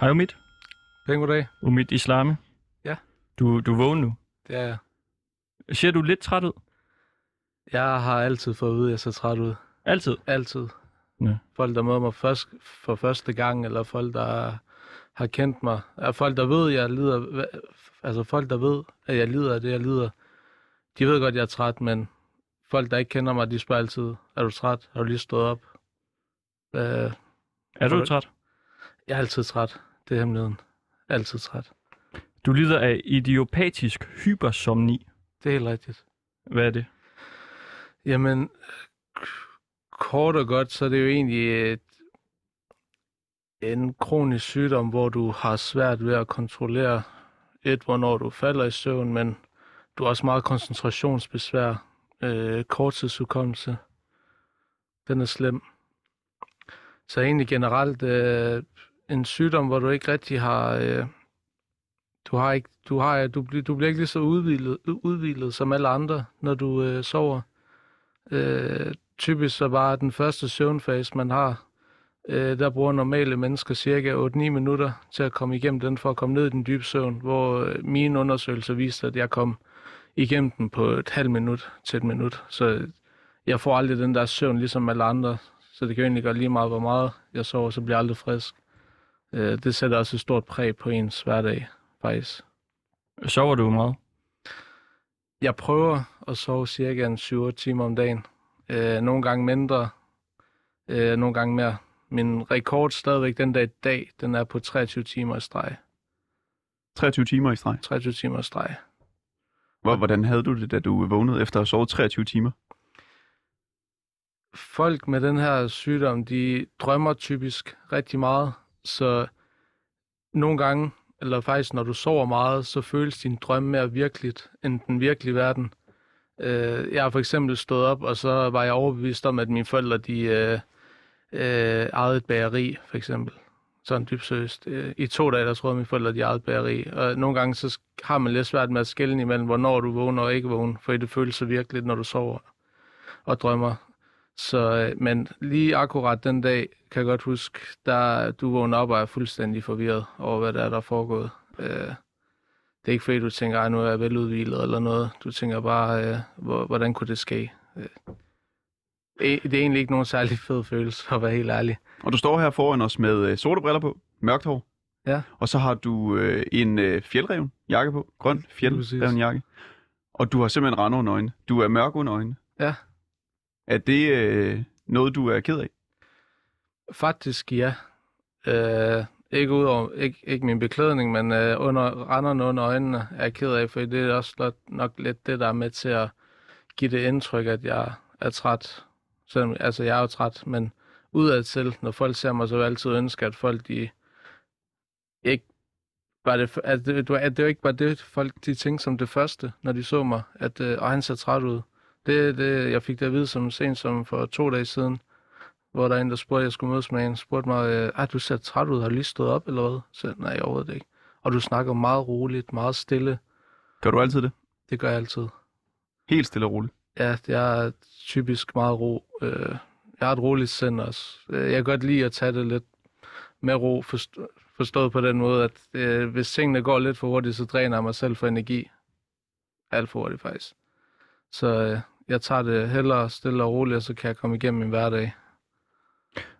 Hej Umid. Pæn goddag. Umid Islami. Ja. Du, du er vågen nu. Det er jeg. Ser du lidt træt ud? Jeg har altid fået at vide, at jeg ser træt ud. Altid. Altid. Ja. Folk, der møder mig først, for første gang, eller folk, der har kendt mig. Er folk, der ved, at jeg lider... Altså folk, der ved, at jeg lider af det, jeg lider. De ved godt, at jeg er træt, men folk, der ikke kender mig, de spørger altid, er du træt? Har du lige stået op? Øh, Er du- træt? jeg er altid træt. Det er hemmeligheden. Altid træt. Du lider af idiopatisk hypersomni. Det er helt rigtigt. Hvad er det? Jamen, kort og godt, så er det jo egentlig et, en kronisk sygdom, hvor du har svært ved at kontrollere et, hvornår du falder i søvn, men du har også meget koncentrationsbesvær, øh, korttidsudkommelse. Den er slem. Så egentlig generelt øh, en sygdom, hvor du ikke rigtig har... Øh, du har ikke, du har, du, bliver- du bliver ikke lige så udvildet, udvildet som alle andre, når du øh, sover. Øh, typisk så bare den første søvnfase, man har, øh, der bruger normale mennesker cirka 8-9 minutter til at komme igennem den, for at komme ned i den dybe søvn, hvor øh, mine undersøgelser viste, at jeg kom igennem den på et halvt minut til et minut. Så jeg får aldrig den der søvn, ligesom alle andre. Så det kan jo egentlig gøre lige meget, hvor meget jeg sover, så bliver jeg aldrig frisk. Øh, det sætter også et stort præg på ens hverdag, faktisk. Sover du meget? Jeg prøver at sove cirka en 7 timer om dagen. Øh, nogle gange mindre, øh, nogle gange mere. Min rekord stadigvæk den dag i dag, den er på 23 timer i streg. 23 timer i streg. 23 timer i streg. Hvor, hvordan havde du det, da du vågnede efter at have sovet 23 timer? Folk med den her sygdom, de drømmer typisk rigtig meget, så nogle gange, eller faktisk når du sover meget, så føles din drøm mere virkeligt end den virkelige verden. Øh, jeg har for eksempel stået op, og så var jeg overbevist om, at mine forældre, de øh, øh, ejede et bageri, for eksempel. Sådan dybt seriøst. Øh, I to dage, der troede mine forældre, de ejede et bageri. Og nogle gange, så har man lidt svært med at skelne imellem, hvornår du vågner og ikke vågner, for det føles så virkeligt, når du sover og drømmer. Så, øh, men lige akkurat den dag, kan jeg godt huske, der du vågner op og er fuldstændig forvirret over, hvad der er, der er foregået. Øh, det er ikke fordi, du tænker, at nu er jeg veludvilet eller noget. Du tænker bare, øh, hvor, hvordan kunne det ske? Øh, det det er egentlig ikke nogen særlig fed følelse, for at være helt ærlig. Og du står her foran os med øh, sorte briller på, mørkt hår. Ja. Og så har du øh, en øh, fjeldreven jakke på, grøn fjeldreven jakke. Og du har simpelthen rande under øjnene. Du er mørk under øjnene. Ja. Er det øh, noget, du er ked af? Faktisk ja. Øh, ikke udover, ikke, ikke min beklædning, men øh, under, renderne under øjnene er jeg ked af, for det er også nok, nok lidt det, der er med til at give det indtryk, at jeg er træt. Selvom, altså, jeg er jo træt, men udadtil, når folk ser mig, så vil jeg altid ønske, at folk de ikke var det, at det, du- at det var ikke bare det, folk de tænkte som det første, når de så mig, at øh, og han ser træt ud. Det, det, jeg fik det at vide som sent som for to dage siden, hvor der er en, der spurgte, at jeg skulle mødes med en, spurgte mig, øh, ah, du ser træt ud, har du lige stået op, eller hvad? Så nej, overhovedet ikke. Og du snakker meget roligt, meget stille. Gør du altid det? Det gør jeg altid. Helt stille og roligt. Ja, jeg er typisk meget ro. Øh, jeg har et roligt sind også. Øh, Jeg kan godt lide at tage det lidt med ro, forst- forstået på den måde, at øh, hvis tingene går lidt for hurtigt, så dræner jeg mig selv for energi. Alt for hurtigt faktisk. Så øh, jeg tager det hellere stille og roligt, og så kan jeg komme igennem min hverdag.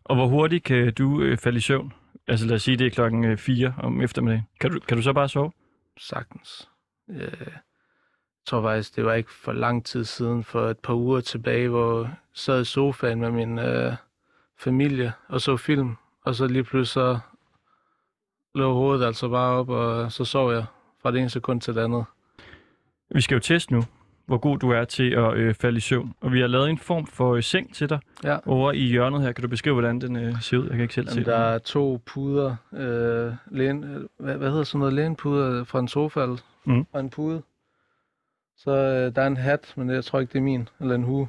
Og hvor hurtigt kan du øh, falde i søvn? Altså lad os sige, det er klokken 4 om eftermiddagen. Kan du, kan du så bare sove? Sagtens. Øh, jeg tror faktisk, det var ikke for lang tid siden, for et par uger tilbage, hvor jeg sad i sofaen med min øh, familie og så film, og så lige pludselig så lå hovedet altså bare op, og så sov jeg fra det ene sekund til det andet. Vi skal jo teste nu, hvor god du er til at øh, falde i søvn. Og vi har lavet en form for øh, seng til dig Ja. over i hjørnet her. Kan du beskrive, hvordan den øh, ser ud? Jeg kan ikke selv se Jamen, der den. er to puder, øh, læn, øh, hvad, hvad hedder sådan noget, lænepuder fra en sofa Mhm. og en pude. Så øh, der er en hat, men jeg tror ikke, det er min, eller en hue.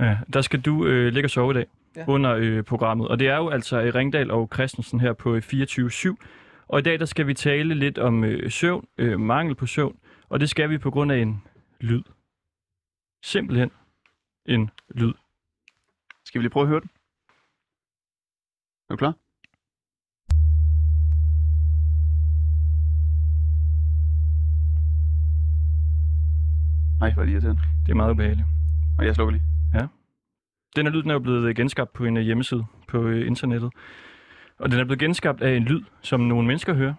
Ja, der skal du øh, ligge og sove i dag Ja. under øh, programmet. Og det er jo altså øh, Ringdal og Christensen her på øh, 24-7. Og i dag der skal vi tale lidt om øh, søvn, øh, mangel på søvn. Og det skal vi på grund af en lyd. Simpelthen en lyd. Skal vi lige prøve at høre den? Er du klar? Nej, hvor er det. Det er meget ubehageligt. Og jeg slukker lige. Ja. Den her lyd den er jo blevet genskabt på en øh, hjemmeside på øh, internettet. Og den er blevet genskabt af en lyd, som nogle mennesker hører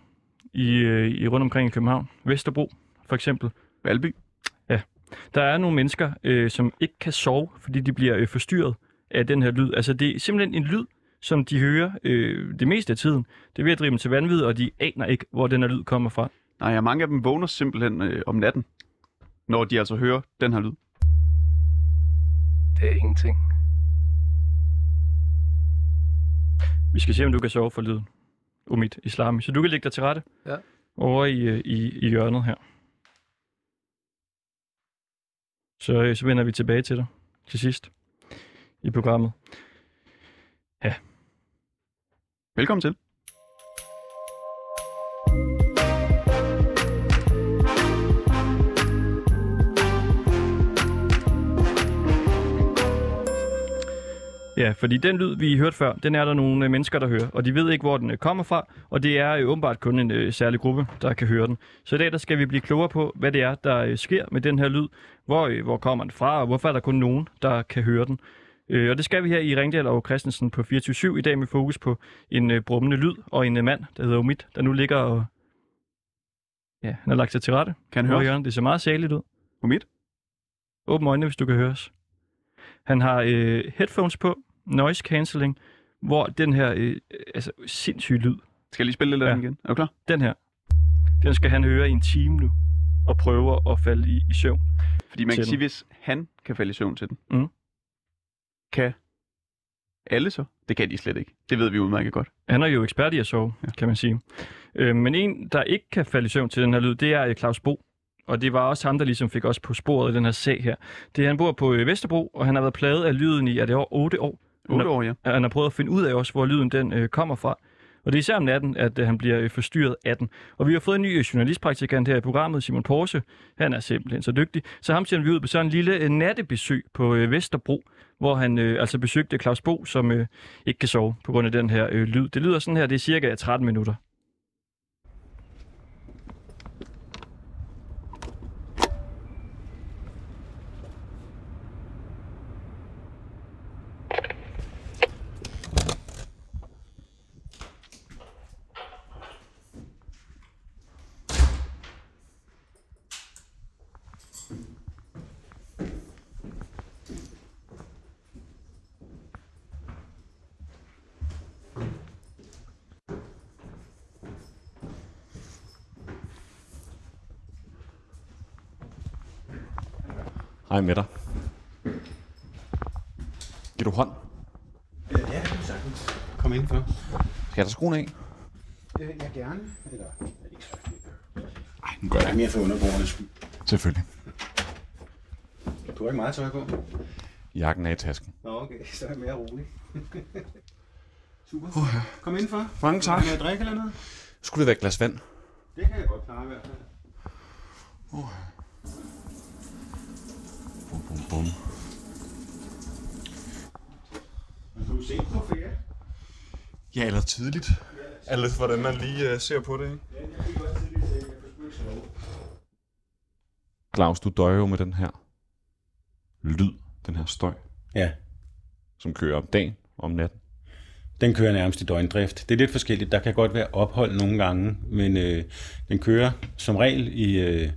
i, øh, i rundt omkring i København. Vesterbro, for eksempel. Valby. Der er nogle mennesker, øh, som ikke kan sove, fordi de bliver øh, forstyrret af den her lyd. Altså, det er simpelthen en lyd, som de hører øh, det meste af tiden. Det er ved at drive dem til vanvid, og de aner ikke, hvor den her lyd kommer fra. Nej, ja, mange af dem vågner simpelthen øh, om natten, når de altså hører den her lyd. Det er ingenting. Vi skal se, om du kan sove for lyden. Umid Islami. Så du kan lægge dig til rette Ja. over i, øh, i, i hjørnet her. Så, øh, så vender vi tilbage til dig til sidst i programmet. Ja. Velkommen til. Ja, fordi den lyd, vi hørte før, den er der nogle øh, mennesker, der hører, og de ved ikke, hvor den øh, kommer fra, og det er øh, åbenbart kun en øh, særlig gruppe, der kan høre den. Så i dag der skal vi blive klogere på, hvad det er, der øh, sker med den her lyd, hvor, øh, hvor kommer den fra, og hvorfor er der kun nogen, der kan høre den. Øh, og det skal vi her i Ringdal og Christensen på 24 i dag med fokus på en øh, brummende lyd og en øh, mand, der hedder Omid, der nu ligger og... Ja, han har lagt sig til rette. Kan han høre. Det ser meget særligt ud. Umid? Åbn øjnene, hvis du kan høre os. Han har øh, headphones på, noise cancelling, hvor den her øh, altså, sindssyge lyd, Skal jeg lige spille lidt af Ja. den igen? Er du klar? den her, den skal han høre i en time nu, og prøve at falde i, i søvn. Fordi man kan sige, hvis han kan falde i søvn til den, Mm. kan alle så? Det kan de slet ikke. Det ved vi udmærket godt. Han er jo ekspert i at sove, Ja. ja. kan man sige. Øh, men en, der ikke kan falde i søvn til den her lyd, det er øh, Claus Bo. Og det var også ham, der ligesom fik os på sporet i den her sag her. Det er, han bor på øh, Vesterbro, og han har været plaget af lyden i, er det over 8 år? 8 år, ja. Han har prøvet at finde ud af også, hvor lyden den øh, kommer fra. Og det er især om natten, at øh, han bliver øh, forstyrret af den. Og vi har fået en ny øh, journalistpraktikant her i programmet, Simon Porse. Han er simpelthen så dygtig. Så ham sender vi ud på sådan en lille øh, nattebesøg på øh, Vesterbro, hvor han øh, altså besøgte Claus Bo, som øh, ikke kan sove på grund af den her øh, lyd. Det lyder sådan her, det er cirka 13 minutter. Hej med dig. Giver du hånd? Ja, det er sagtens. Kom ind for. Skal jeg tage skoene af? Øh, ja, gerne. Eller, ikke så. Nej, nu gør Det er mere for underborgernes skyld. Selvfølgelig. Du har ikke meget tøj på. Jakken er i tasken. Nå, okay. Så er jeg mere rolig. Super. Kom ind for. Mange tak. Vil jeg drikke eller noget? Skulle det være et glas vand? Det kan jeg godt klare i hvert fald. Bum, bum, bum. Men du er sent på ferie. Ja, eller tidligt. Alt hvordan man lige uh, ser på det, ikke? Ja, jeg fik også tidligt til, jeg kan sgu ikke sove. Claus, du døjer jo med den her lyd, den her støj, Ja, som kører om dagen og om natten. den kører nærmest i døgndrift. Det er lidt forskelligt. Der kan godt være ophold nogle gange, men øh, den kører som regel i... Øh,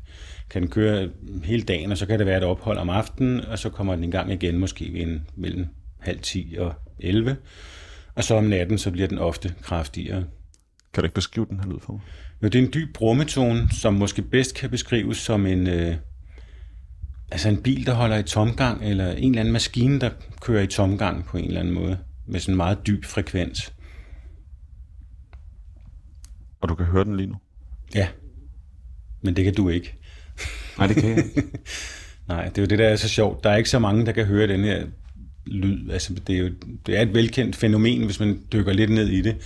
kan den køre hele dagen, og så kan det være et ophold om aftenen, og så kommer den i gang igen måske ved en, mellem halv 10 og 11. Og så om natten, så bliver den ofte kraftigere. Kan du ikke beskrive den her lyd for mig? Jo, det er en dyb brummetone, som måske bedst kan beskrives som en, øh, altså en bil, der holder i tomgang, eller en eller anden maskine, der kører i tomgang på en eller anden måde, med sådan en meget dyb frekvens. Og du kan høre den lige nu? Ja, men det kan du ikke. Nej, det kan jeg ikke. Nej, det er jo det, der er så sjovt. Der er ikke så mange, der kan høre den her lyd. Altså, det er jo det er et velkendt fænomen, hvis man dykker lidt ned i det.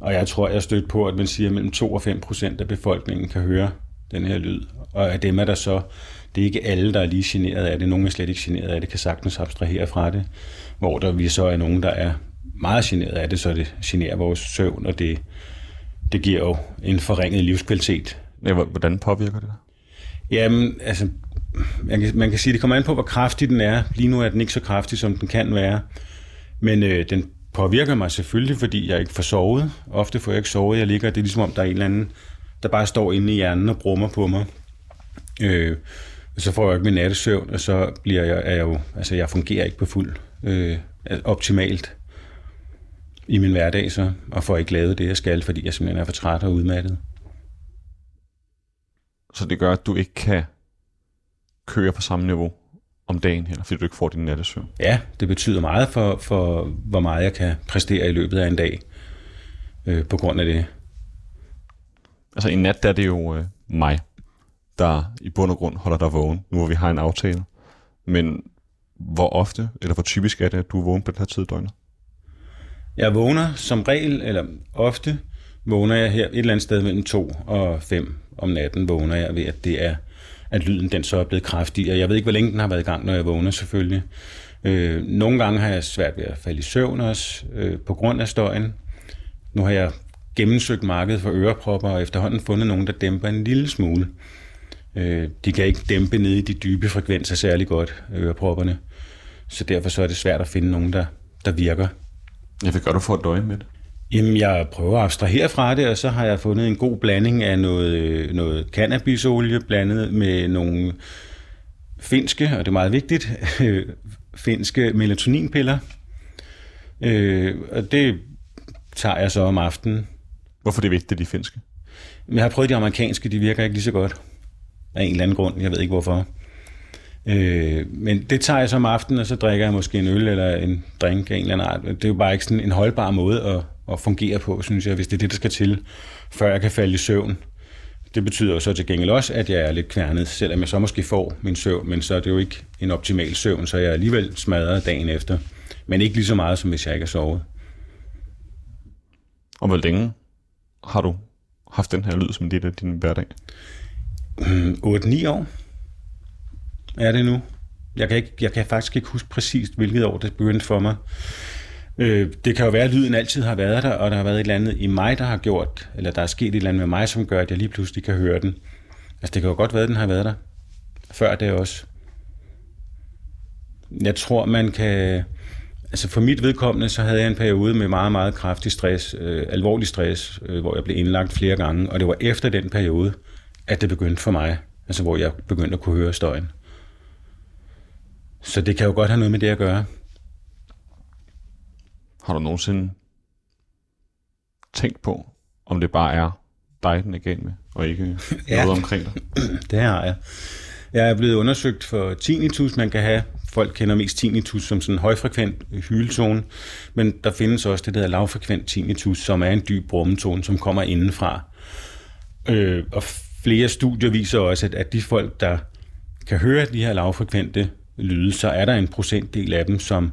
Og jeg tror, jeg stødt på, at man siger, at mellem 2 og 5 procent af befolkningen kan høre den her lyd. Og af dem er der så, det er ikke alle, der er lige generet af det. Nogle er slet ikke generet af det, kan sagtens abstrahere fra det. Hvor der vi så er nogen, der er meget generet af det, så det generer vores søvn, og det, det giver jo en forringet livskvalitet Ja, hvor- hvordan påvirker det dig? Jamen, altså, man kan, man kan sige, det kommer an på, hvor kraftig den er. Lige nu er den ikke så kraftig, som den kan være. Men øh, den påvirker mig selvfølgelig, fordi jeg ikke får sovet. Ofte får jeg ikke sovet. Jeg ligger, det er ligesom om, der er en eller anden, der bare står inde i hjernen og brummer på mig. Øh, og så får jeg ikke min nattesøvn, og så bliver jeg, er jeg jo, altså jeg fungerer ikke på fuld øh, optimalt i min hverdag så, og får ikke lavet det, jeg skal, fordi jeg simpelthen er for træt og udmattet. Så det gør, at du ikke kan køre på samme niveau om dagen her, fordi du ikke får din nattesøvn? Ja, det betyder meget for, for hvor meget jeg kan præstere i løbet af en dag øh, på grund af det. Altså i nat der er det jo øh, mig, der i bund og grund holder dig vågen, nu hvor vi har en aftale. Men hvor ofte, eller hvor typisk er det, at du er vågen på den her tid døgnet? Jeg vågner som regel, eller ofte, vågner jeg her et eller andet sted mellem 2 og 5 om natten, vågner jeg ved, at det er at lyden den så er blevet kraftig. Og jeg ved ikke, hvor længe den har været i gang, når jeg vågner selvfølgelig. Øh, nogle gange har jeg svært ved at falde i søvn også, øh, på grund af støjen. Nu har jeg gennemsøgt markedet for ørepropper, og efterhånden fundet nogen, der dæmper en lille smule. Øh, de kan ikke dæmpe ned i de dybe frekvenser særlig godt, ørepropperne. Så derfor så er det svært at finde nogen, der, der virker. Jeg vil godt du for et døje med det. Jamen, jeg prøver at abstrahere fra det, og så har jeg fundet en god blanding af noget, noget cannabisolie blandet med nogle finske, og det er meget vigtigt, finske melatoninpiller. Øh, og det tager jeg så om aftenen. Hvorfor det er vigtigt, de finske? Jeg har prøvet de amerikanske, de virker ikke lige så godt. Af en eller anden grund, jeg ved ikke hvorfor. Øh, men det tager jeg så om aftenen, og så drikker jeg måske en øl eller en drink af en eller anden art. Det er jo bare ikke sådan en holdbar måde at, at fungere på, synes jeg, hvis det er det, der skal til, før jeg kan falde i søvn. Det betyder jo så til gengæld også, at jeg er lidt kværnet, selvom jeg så måske får min søvn, men så er det jo ikke en optimal søvn, så jeg er alligevel smadret dagen efter. Men ikke lige så meget, som hvis jeg ikke har sovet. Og hvor længe har du haft den her lyd som det af din hverdag? 8-9 år er det nu. Jeg kan, ikke, jeg kan faktisk ikke huske præcist, hvilket år det begyndte for mig. Øh, det kan jo være, at lyden altid har været der, og der har været et eller andet i mig, der har gjort, eller der er sket et eller andet med mig, som gør, at jeg lige pludselig kan høre den. Altså, det kan jo godt være, at den har været der. Før det også. Jeg tror, man kan... Altså for mit vedkommende, så havde jeg en periode med meget, meget kraftig stress, øh, alvorlig stress, øh, hvor jeg blev indlagt flere gange, og det var efter den periode, at det begyndte for mig, altså hvor jeg begyndte at kunne høre støjen. Så det kan jo godt have noget med det at gøre. Har du nogensinde tænkt på, om det bare er dig, den er galt med, og ikke ja. noget omkring dig? det har jeg. Jeg er blevet undersøgt for tinnitus, man kan have. Folk kender mest tinnitus som sådan en højfrekvent hyletone, men der findes også det, der hedder lavfrekvent tinnitus, som er en dyb brummetone, som kommer indenfra. Øh, og flere studier viser også, at, at de folk, der kan høre de her lavfrekvente lyde, så er der en procentdel af dem, som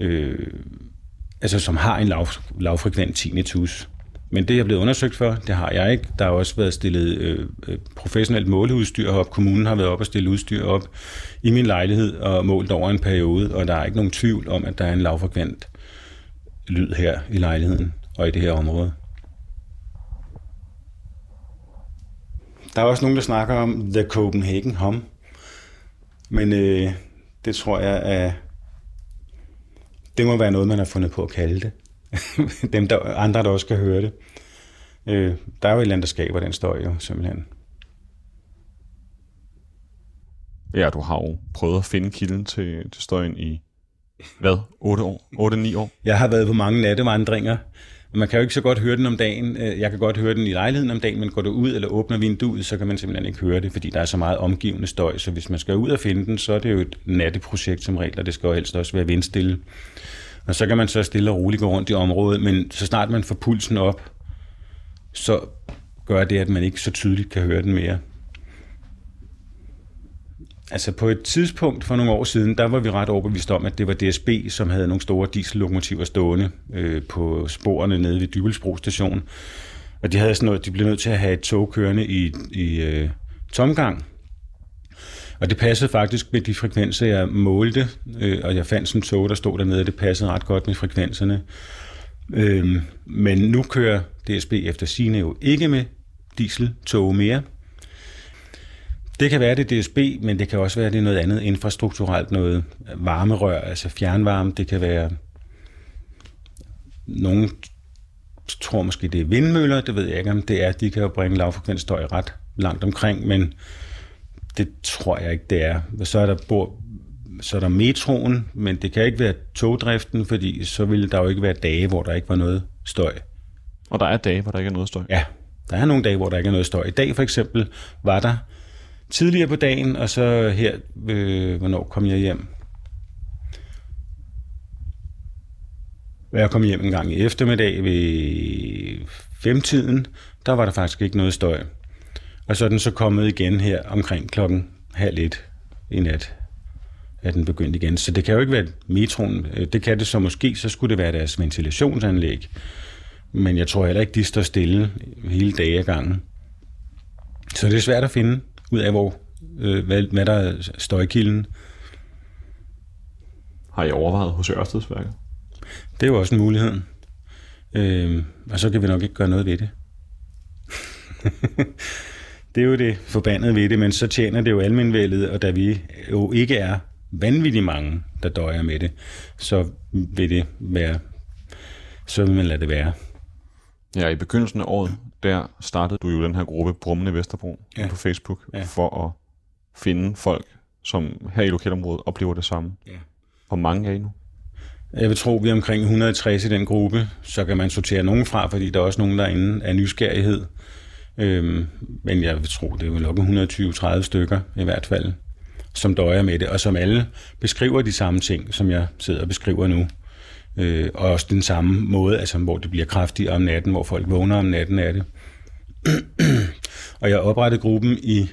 øh, altså som har en lav, lavfrekvent tinnitus. Men det er blevet undersøgt for, det har jeg ikke. Der har også været stillet øh, øh, professionelt måleudstyr op. Kommunen har været op og stille udstyr op i min lejlighed og målt over en periode, og der er ikke nogen tvivl om, at der er en lavfrekvent lyd her i lejligheden og i det her område. Der er også nogen, der snakker om The Copenhagen Hum, men øh, det tror jeg er det må være noget, man har fundet på at kalde det. Dem der, andre, der også skal høre det. Øh, der er jo et eller andet, der skaber den støj, jo, simpelthen. Ja, du har jo prøvet at finde kilden til, til støjen i, hvad, 8 år? 8-9 år? Jeg har været på mange nattevandringer, man kan jo ikke så godt høre den om dagen. Øh, jeg kan godt høre den i lejligheden om dagen, men går du ud eller åbner vinduet, så kan man simpelthen ikke høre det, fordi der er så meget omgivende støj. Så hvis man skal ud og finde den, så er det jo et natteprojekt som regel, og det skal jo helst også være vindstille. Og så kan man så stille og roligt gå rundt i området, men så snart man får pulsen op, så gør det, at man ikke så tydeligt kan høre den mere. Altså på et tidspunkt for nogle år siden, der var vi ret overbevist om, at det var DSB, som havde nogle store diesellokomotiver stående øh, på sporene nede ved Dybelsbro station. Og de havde sådan noget, de blev nødt til at have et tog kørende i, i øh, tomgang. Og det passede faktisk med de frekvenser, jeg målte, øh, og jeg fandt sådan en tog, der stod dernede, og det passede ret godt med frekvenserne. Øh, men nu kører DSB efter sine jo ikke med dieseltog mere. Det kan være, det er DSB, men det kan også være, det er noget andet infrastrukturelt, noget varmerør, altså fjernvarme. Det kan være, nogen tror måske, det er vindmøller, det ved jeg ikke, om det er. De kan jo bringe lavfrekvent støj ret langt omkring, men det tror jeg ikke, det er. Så er der, bor, så er der metroen, men det kan ikke være togdriften, fordi så ville der jo ikke være dage, hvor der ikke var noget støj. Og der er dage, hvor der ikke er noget støj? Ja, der er nogle dage, hvor der ikke er noget støj. I dag for eksempel var der tidligere på dagen, og så her, øh, hvornår kom jeg hjem? Jeg kom hjem en gang i eftermiddag ved femtiden, der var der faktisk ikke noget støj. Og så er den så kommet igen her omkring klokken halv et i nat, at den begyndte igen. Så det kan jo ikke være metroen. Det kan det så måske, så skulle det være deres ventilationsanlæg. Men jeg tror heller ikke, de står stille hele dage gangen. Så det er svært at finde ud af, hvor, øh, hvad, hvad der er støjkilden. Har I overvejet hos Ørstedsværket? Det er jo også en mulighed. Øh, og så kan vi nok ikke gøre noget ved det. det er jo det forbandede ved det, men så tjener det jo almenvældet, og da vi jo ikke er vanvittigt mange, der døjer med det, så vil det være, så vil man lade det være. Ja, i begyndelsen af året, der startede du jo den her gruppe Brummende Vesterbro ja. på Facebook, ja. for at finde folk, som her i lokalområdet oplever det samme. Ja. Hvor mange er I nu? Jeg vil tro, vi er omkring 160 i den gruppe. Så kan man sortere nogen fra, fordi der er også nogen, der er inde af nysgerrighed. Øhm, men jeg vil tro, det er jo nok 120-30 stykker i hvert fald, som døjer med det, og som alle beskriver de samme ting, som jeg sidder og beskriver nu. Øh, og også den samme måde, altså hvor det bliver kraftigere om natten, hvor folk vågner om natten af det. og jeg oprettede gruppen i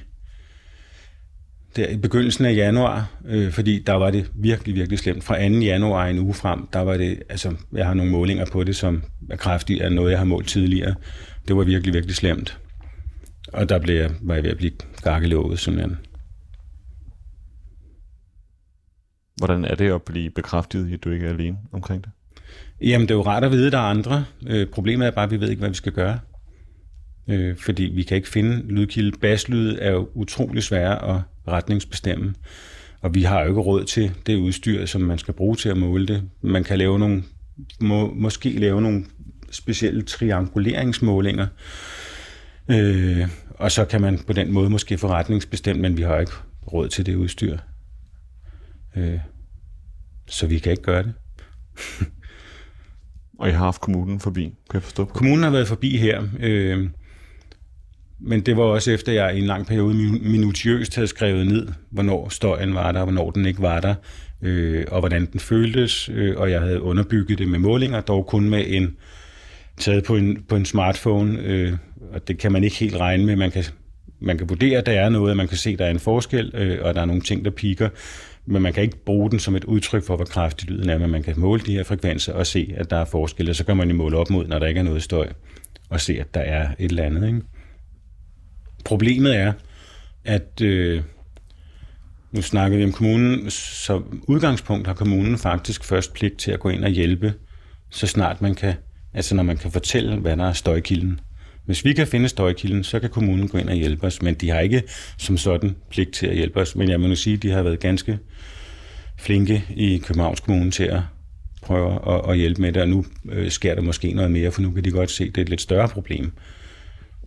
der i begyndelsen af januar, øh, fordi der var det virkelig, virkelig slemt. Fra 2. januar en uge frem, der var det, altså jeg har nogle målinger på det, som er kraftigere end noget, jeg har målt tidligere. Det var virkelig, virkelig slemt. Og der blev jeg, var jeg ved at blive gakkelovet, simpelthen. Hvordan er det at blive bekræftet i, at du ikke er alene omkring det? Jamen, det er jo rart at vide, at der er andre. Øh, problemet er bare, at vi ved ikke, hvad vi skal gøre. Øh, fordi vi kan ikke finde lydkilde. Baslyd er jo utrolig svære at retningsbestemme. Og vi har jo ikke råd til det udstyr, som man skal bruge til at måle det. Man kan lave nogle, må, måske lave nogle specielle trianguleringsmålinger, øh, og så kan man på den måde måske få retningsbestemt, men vi har ikke råd til det udstyr. Øh, så vi kan ikke gøre det. og I har haft kommunen forbi, kan jeg forstå på Kommunen har været forbi her, øh, men det var også efter, jeg i en lang periode minutiøst havde skrevet ned, hvornår støjen var der, og hvornår den ikke var der, øh, og hvordan den føltes, øh, og jeg havde underbygget det med målinger, dog kun med en taget på en, på en smartphone, øh, og det kan man ikke helt regne med. Man kan, man kan vurdere, at der er noget, man kan se, at der er en forskel, øh, og der er nogle ting, der piker, men man kan ikke bruge den som et udtryk for, hvor kraftig lyden er, men man kan måle de her frekvenser og se, at der er forskel, så kan man jo måle op mod, når der ikke er noget støj, og se, at der er et eller andet. Ikke? Problemet er, at øh, nu snakker vi om kommunen, så udgangspunkt har kommunen faktisk først pligt til at gå ind og hjælpe, så snart man kan, altså når man kan fortælle, hvad der er støjkilden. Hvis vi kan finde støjkilden, så kan kommunen gå ind og hjælpe os, men de har ikke som sådan pligt til at hjælpe os. Men jeg må nu sige, at de har været ganske flinke i Københavns Kommune til at prøve at, at hjælpe med det, og nu øh, sker der måske noget mere, for nu kan de godt se, at det er et lidt større problem.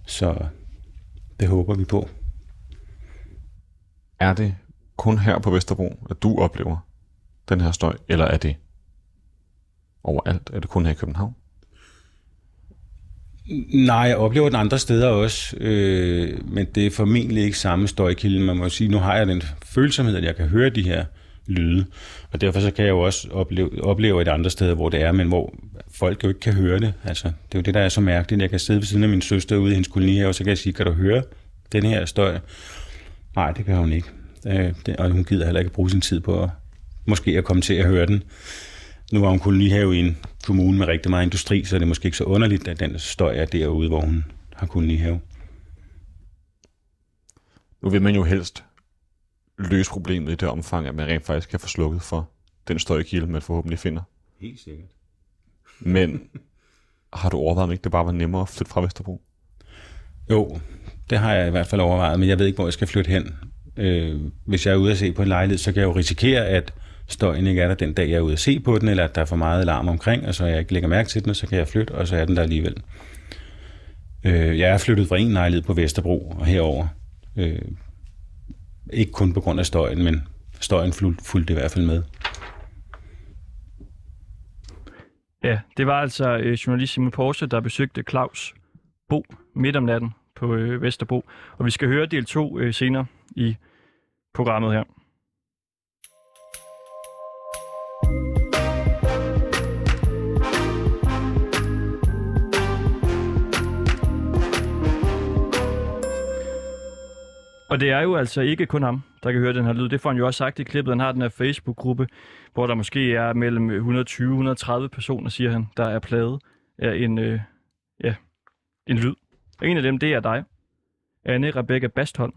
Så det håber vi på. Er det kun her på Vesterbro, at du oplever den her støj, eller er det overalt? Er det kun her i København? Nej, jeg oplever den andre steder også, øh, men det er formentlig ikke samme støjkilde. Man må sige, nu har jeg den følsomhed, at jeg kan høre de her lyde, og derfor så kan jeg jo også opleve, opleve et andre steder, hvor det er, men hvor folk jo ikke kan høre det. Altså, det er jo det, der er så mærkeligt. Jeg kan sidde ved siden af min søster ude i hendes koloni og så kan jeg sige, kan du høre den her støj? Nej, det kan hun ikke. Øh, det, og hun gider heller ikke bruge sin tid på at, måske at komme til at høre den. Nu har hun kolonihave i en kommune med rigtig meget industri, så er det måske ikke så underligt, at den støj er derude, hvor hun har kolonihave. Nu vil man jo helst løse problemet i det omfang, at man rent faktisk kan få slukket for den støjkilde, man forhåbentlig finder. Helt sikkert. Men har du overvejet, om ikke det bare var nemmere at flytte fra Vesterbro? Jo, det har jeg i hvert fald overvejet, men jeg ved ikke, hvor jeg skal flytte hen. Øh, hvis jeg er ude at se på en lejlighed, så kan jeg jo risikere, at støjen ikke er der den dag, jeg er ude at se på den, eller at der er for meget larm omkring, og så jeg ikke lægger mærke til den, og så kan jeg flytte, og så er den der alligevel. Øh, jeg er flyttet fra en lejlighed på Vesterbro og herover. Øh, ikke kun på grund af støjen, men støjen fulgte i hvert fald med. Ja, det var altså øh, journalist Simon Porse, der besøgte Claus Bo midt om natten på øh, Vesterbro. Og vi skal høre del 2 øh, senere i programmet her. Og det er jo altså ikke kun ham, der kan høre den her lyd. Det får han jo også sagt i klippet. Han har den her Facebook-gruppe, hvor der måske er mellem 120-130 personer, siger han, der er pladet af en, øh, ja, en lyd. Og en af dem, det er dig, Anne Rebecca Bastholm.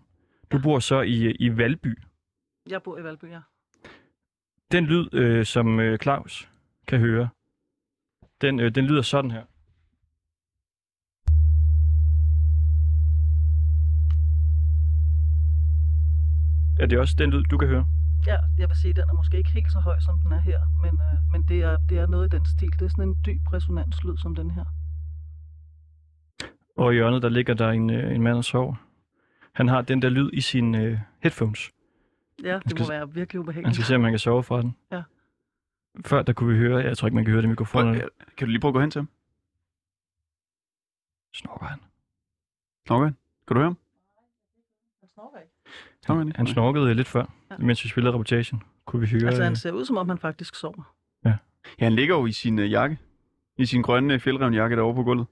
Du bor så i, i Valby. Jeg bor i Valby, ja. Den lyd, øh, som øh, Claus kan høre, den, øh, den lyder sådan her. Er det også den lyd, du kan høre? Ja, jeg vil sige, at den er måske ikke helt så høj, som den er her, men, øh, men det, er, det er noget i den stil. Det er sådan en dyb resonanslyd som den her. Og i hjørnet, der ligger der en, øh, en mand og sover. Han har den der lyd i sine øh, headphones. Ja, det skal, må være virkelig ubehageligt. Han skal se, om man kan sove fra den. Ja. Før der kunne vi høre, jeg tror ikke, man kan høre det i mikrofonen. Kan du lige prøve at gå hen til ham? Snorker han? Snorker han? Kan du høre ham? Ikke. Han, han snorkede lidt før, ja. mens vi spillede reportagen. Kunne vi høre... Altså, han ser ud, som om han faktisk sover. Ja. Ja, han ligger jo i sin uh, jakke. I sin grønne fjeldrevnjakke derovre på gulvet.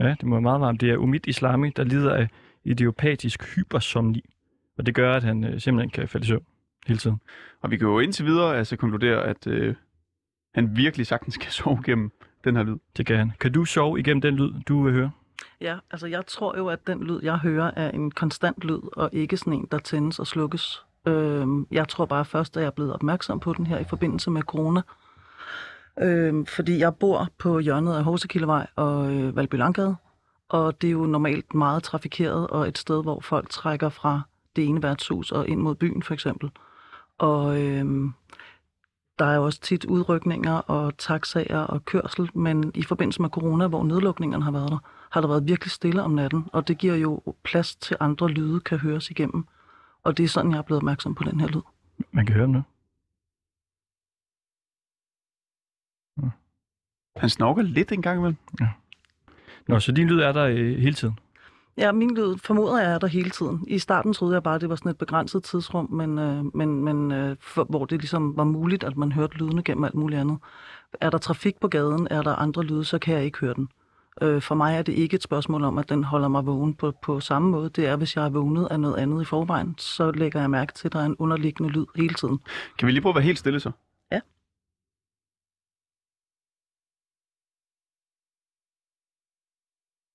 Ja, det må være meget varmt. Det er Umid Islami, der lider af idiopatisk hypersomni. Og det gør, at han øh, simpelthen kan falde i søvn hele tiden. Og vi kan jo indtil videre altså konkludere, at øh, han virkelig sagtens kan sove gennem den her lyd. Det kan han. Kan du sove igennem den lyd, du vil høre? Ja, altså jeg tror jo, at den lyd, jeg hører, er en konstant lyd, og ikke sådan en, der tændes og slukkes. Øhm, jeg tror bare først, at jeg er blevet opmærksom på den her i forbindelse med corona. Øhm, fordi jeg bor på hjørnet af Horsekildevej og øh, Valby Langgade, og det er jo normalt meget trafikeret, og et sted, hvor folk trækker fra det ene værtshus og ind mod byen for eksempel. Og øhm, der er også tit udrykninger og taxaer og kørsel, men i forbindelse med corona, hvor nedlukningerne har været der, har der været virkelig stille om natten, og det giver jo plads til andre lyde, kan høres igennem. Og det er sådan, jeg er blevet opmærksom på den her lyd. Man kan høre dem nu. Ja. Han snorker lidt en gang imellem. Ja. Nå, så din lyd er der øh, hele tiden? Ja, min lyd formoder jeg er der hele tiden. I starten troede jeg bare, at det var sådan et begrænset tidsrum, men, øh, men, men øh, for, hvor det ligesom var muligt, at man hørte lydene gennem alt muligt andet. Er der trafik på gaden, er der andre lyde, så kan jeg ikke høre den. Øh, for mig er det ikke et spørgsmål om, at den holder mig vågen på, på samme måde. Det er, hvis jeg er vågnet af noget andet i forvejen, så lægger jeg mærke til, at der er en underliggende lyd hele tiden. Kan vi lige prøve at være helt stille så? Ja.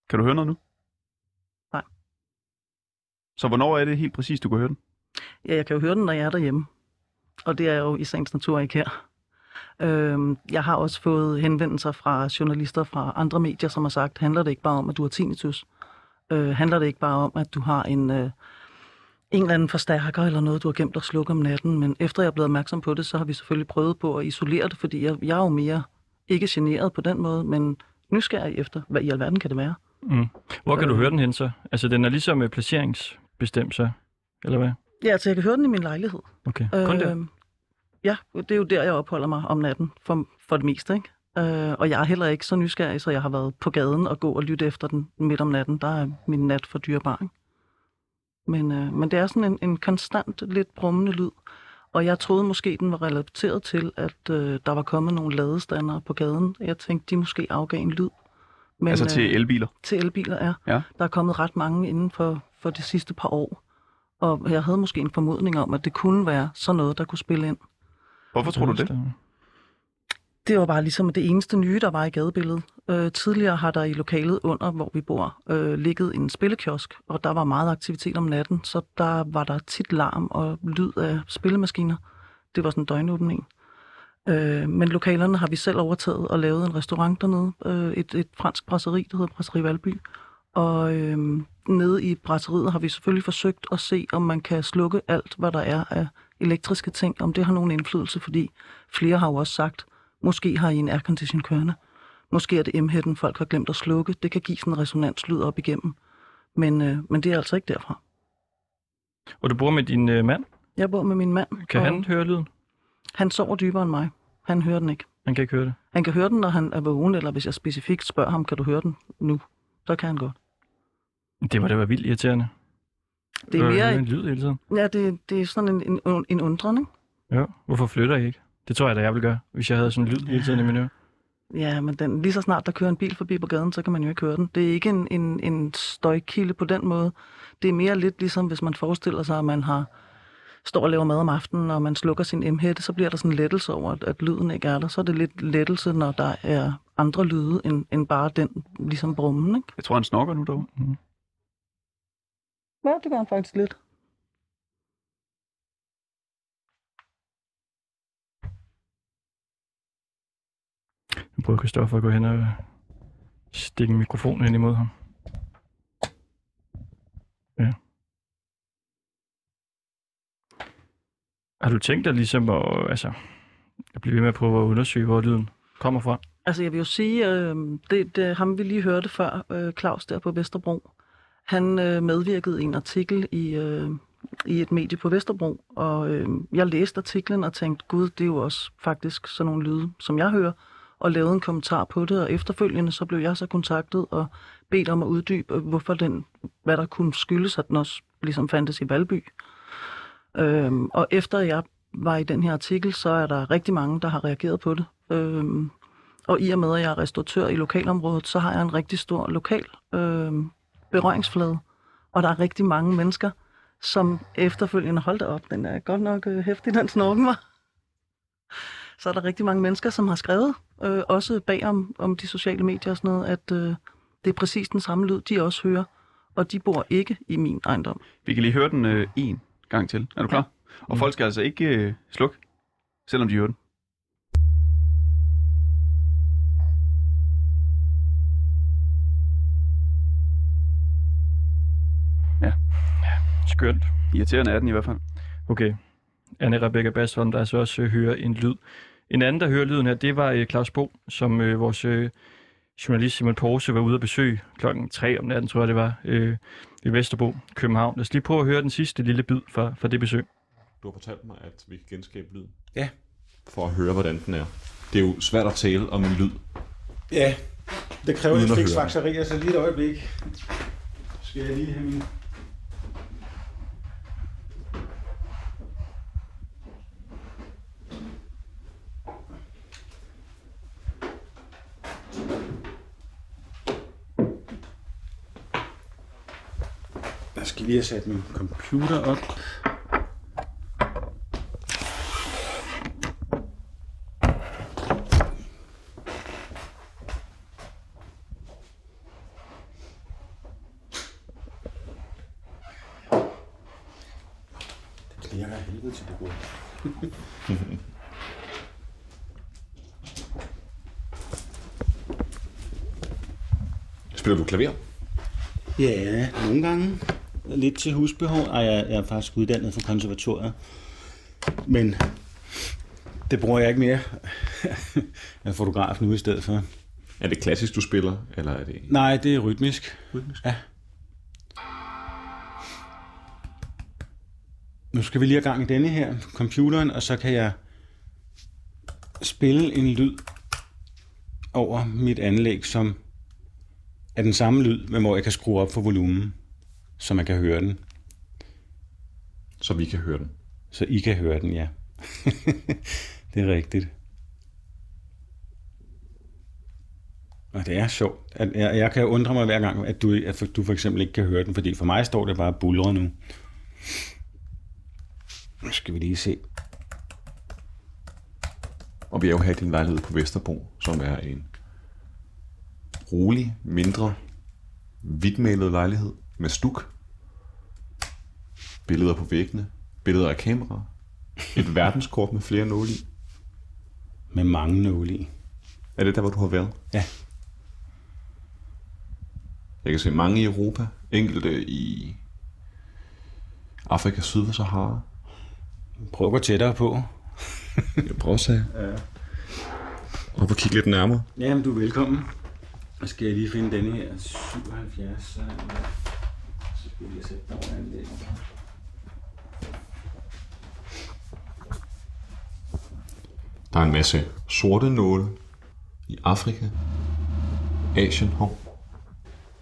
Kan du høre noget nu? Så hvornår er det helt præcis, du kan høre den? Ja, jeg kan jo høre den, når jeg er derhjemme. Og det er jo i sagens natur ikke her. Øhm, jeg har også fået henvendelser fra journalister fra andre medier, som har sagt, handler det ikke bare om, at du har tinnitus? Øh, handler det ikke bare om, at du har en, øh, en eller anden forstærker eller noget, du har gemt og slukke om natten? Men efter jeg er blevet opmærksom på det, så har vi selvfølgelig prøvet på at isolere det, fordi jeg, jeg er jo mere ikke generet på den måde, men nysgerrig efter, hvad i alverden kan det være? Mm. Hvor kan øh, du høre den hen så? Altså, den er ligesom placeringsbestemt så, eller hvad? Ja, altså jeg kan høre den i min lejlighed. Okay, kun øh, der? Ja, det er jo der, jeg opholder mig om natten, for, for det meste, ikke? Øh, og jeg er heller ikke så nysgerrig, så jeg har været på gaden og gå og lytte efter den midt om natten. Der er min nat for dyrebar, ikke? Men, øh, men det er sådan en, en konstant, lidt brummende lyd. Og jeg troede måske, den var relateret til, at øh, der var kommet nogle ladestandere på gaden. Jeg tænkte, de måske afgav en lyd. Men, altså til øh, elbiler? Øh, til elbiler, ja. ja. Der er kommet ret mange inden for, for de sidste par år. Og jeg havde måske en formodning om, at det kunne være sådan noget, der kunne spille ind. Hvorfor tror du det? Det var bare ligesom det eneste nye, der var i gadebilledet. Øh, tidligere har der i lokalet under, hvor vi bor, øh, ligget en spillekiosk, og der var meget aktivitet om natten, så der var der tit larm og lyd af spillemaskiner. Det var sådan en døgnåbning. Øh, men lokalerne har vi selv overtaget og lavet en restaurant dernede, øh, et, et fransk brasseri, der hedder Brasseri Valby. Og øh, nede i brætteriet har vi selvfølgelig forsøgt at se, om man kan slukke alt, hvad der er af elektriske ting, om det har nogen indflydelse, fordi flere har jo også sagt, måske har I en aircondition kørende. Måske er det m folk har glemt at slukke. Det kan give sådan en resonanslyd op igennem. Men, øh, men det er altså ikke derfra. Og du bor med din øh, mand? Jeg bor med min mand. Kan han høre lyden? Han sover dybere end mig. Han hører den ikke. Han kan ikke høre det? Han kan høre den, når han er vågen, eller hvis jeg specifikt spørger ham, kan du høre den nu? Så kan han godt. Det må da vildt irriterende. Det er mere... en lyd hele tiden. Ja, det, det er sådan en, en, en undren, ikke? Ja, hvorfor flytter I ikke? Det tror jeg da, jeg vil gøre, hvis jeg havde sådan en lyd hele tiden i min øre. Ja, men den, lige så snart der kører en bil forbi på gaden, så kan man jo ikke høre den. Det er ikke en, en, en støjkilde på den måde. Det er mere lidt ligesom, hvis man forestiller sig, at man har står og laver mad om aftenen, og man slukker sin m så bliver der sådan en lettelse over, at, at lyden ikke er der. Så er det lidt lettelse, når der er andre lyde, end, end bare den ligesom brummen. Ikke? Jeg tror, han snokker nu derovre. Mm. Ja, det gør han faktisk lidt. Nu prøver Kristoffer at gå hen og stikke mikrofonen ind imod ham. Ja. Har du tænkt dig ligesom at, altså, at blive ved med at prøve at undersøge, hvor lyden kommer fra? Altså jeg vil jo sige, øh, det, det ham vi lige hørte før, øh, Claus der på Vesterbro, han øh, medvirkede i en artikel i, øh, i et medie på Vesterbro, og øh, jeg læste artiklen og tænkte, gud, det er jo også faktisk sådan nogle lyde, som jeg hører, og lavede en kommentar på det, og efterfølgende så blev jeg så kontaktet og bedt om at uddybe, øh, hvorfor den, hvad der kunne skyldes, at den også ligesom fandtes i Valby. Øhm, og efter jeg var i den her artikel, så er der rigtig mange, der har reageret på det. Øhm, og i og med, at jeg er restauratør i lokalområdet, så har jeg en rigtig stor lokal øhm, berøringsflade. Og der er rigtig mange mennesker, som efterfølgende holdt op. Den er godt nok øh, hæftig, den snorken var. Så er der rigtig mange mennesker, som har skrevet, øh, også bag om, om de sociale medier og sådan noget, at øh, det er præcis den samme lyd, de også hører. Og de bor ikke i min ejendom. Vi kan lige høre den øh, en gang til. Er du klar? Ja. Og folk skal altså ikke øh, slukke, selvom de hører den. Skønt. Irriterende er den i hvert fald. Okay. Anne Rebecca Basholm, der altså også øh, hører en lyd. En anden, der hører lyden her, det var øh, Claus Bo, som øh, vores øh, journalist Simon Porse var ude at besøge klokken 3 om natten, tror jeg det var, øh, i Vesterbro, København. Lad os lige prøve at høre den sidste lille bid fra, fra det besøg. Du har fortalt mig, at vi kan genskabe lyden. Ja. For at høre, hvordan den er. Det er jo svært at tale om en lyd. Ja, det kræver lidt fiksfakseri, så lige et øjeblik. Skal jeg lige have min skal lige have sat min computer op. Det klinger helvede til det Spiller du klaver? Ja, nogle gange lidt til husbehov. Ej, jeg, jeg er faktisk uddannet fra konservatoriet. Men det bruger jeg ikke mere. jeg er fotograf nu i stedet for. Er det klassisk, du spiller? Eller er det... Nej, det er rytmisk. Rytmisk? Ja. Nu skal vi lige have gang i denne her, computeren, og så kan jeg spille en lyd over mit anlæg, som er den samme lyd, men hvor jeg kan skrue op for volumen så man kan høre den. Så vi kan høre den. Så I kan høre den, ja. det er rigtigt. Og det er sjovt. At jeg, jeg kan undre mig hver gang, at du, at du for eksempel ikke kan høre den, fordi for mig står det bare bulre nu. Nu skal vi lige se. Og vi er jo her i din lejlighed på Vesterbro, som er en rolig, mindre, hvidtmalet lejlighed med stuk, billeder på væggene, billeder af kameraer, et verdenskort med flere nåle i. Med mange nåle i. Er det der, hvor du har været? Ja. Jeg kan se mange i Europa, enkelte i Afrika syd for Sahara. Prøv at gå tættere på. Jeg prøver at. Ja. Og kigge lidt nærmere. Jamen, du er velkommen. Så skal jeg lige finde denne her 77. Så, skal jeg sætte den over anlæg. Der er en masse sorte nåle i Afrika, Asien. Hov.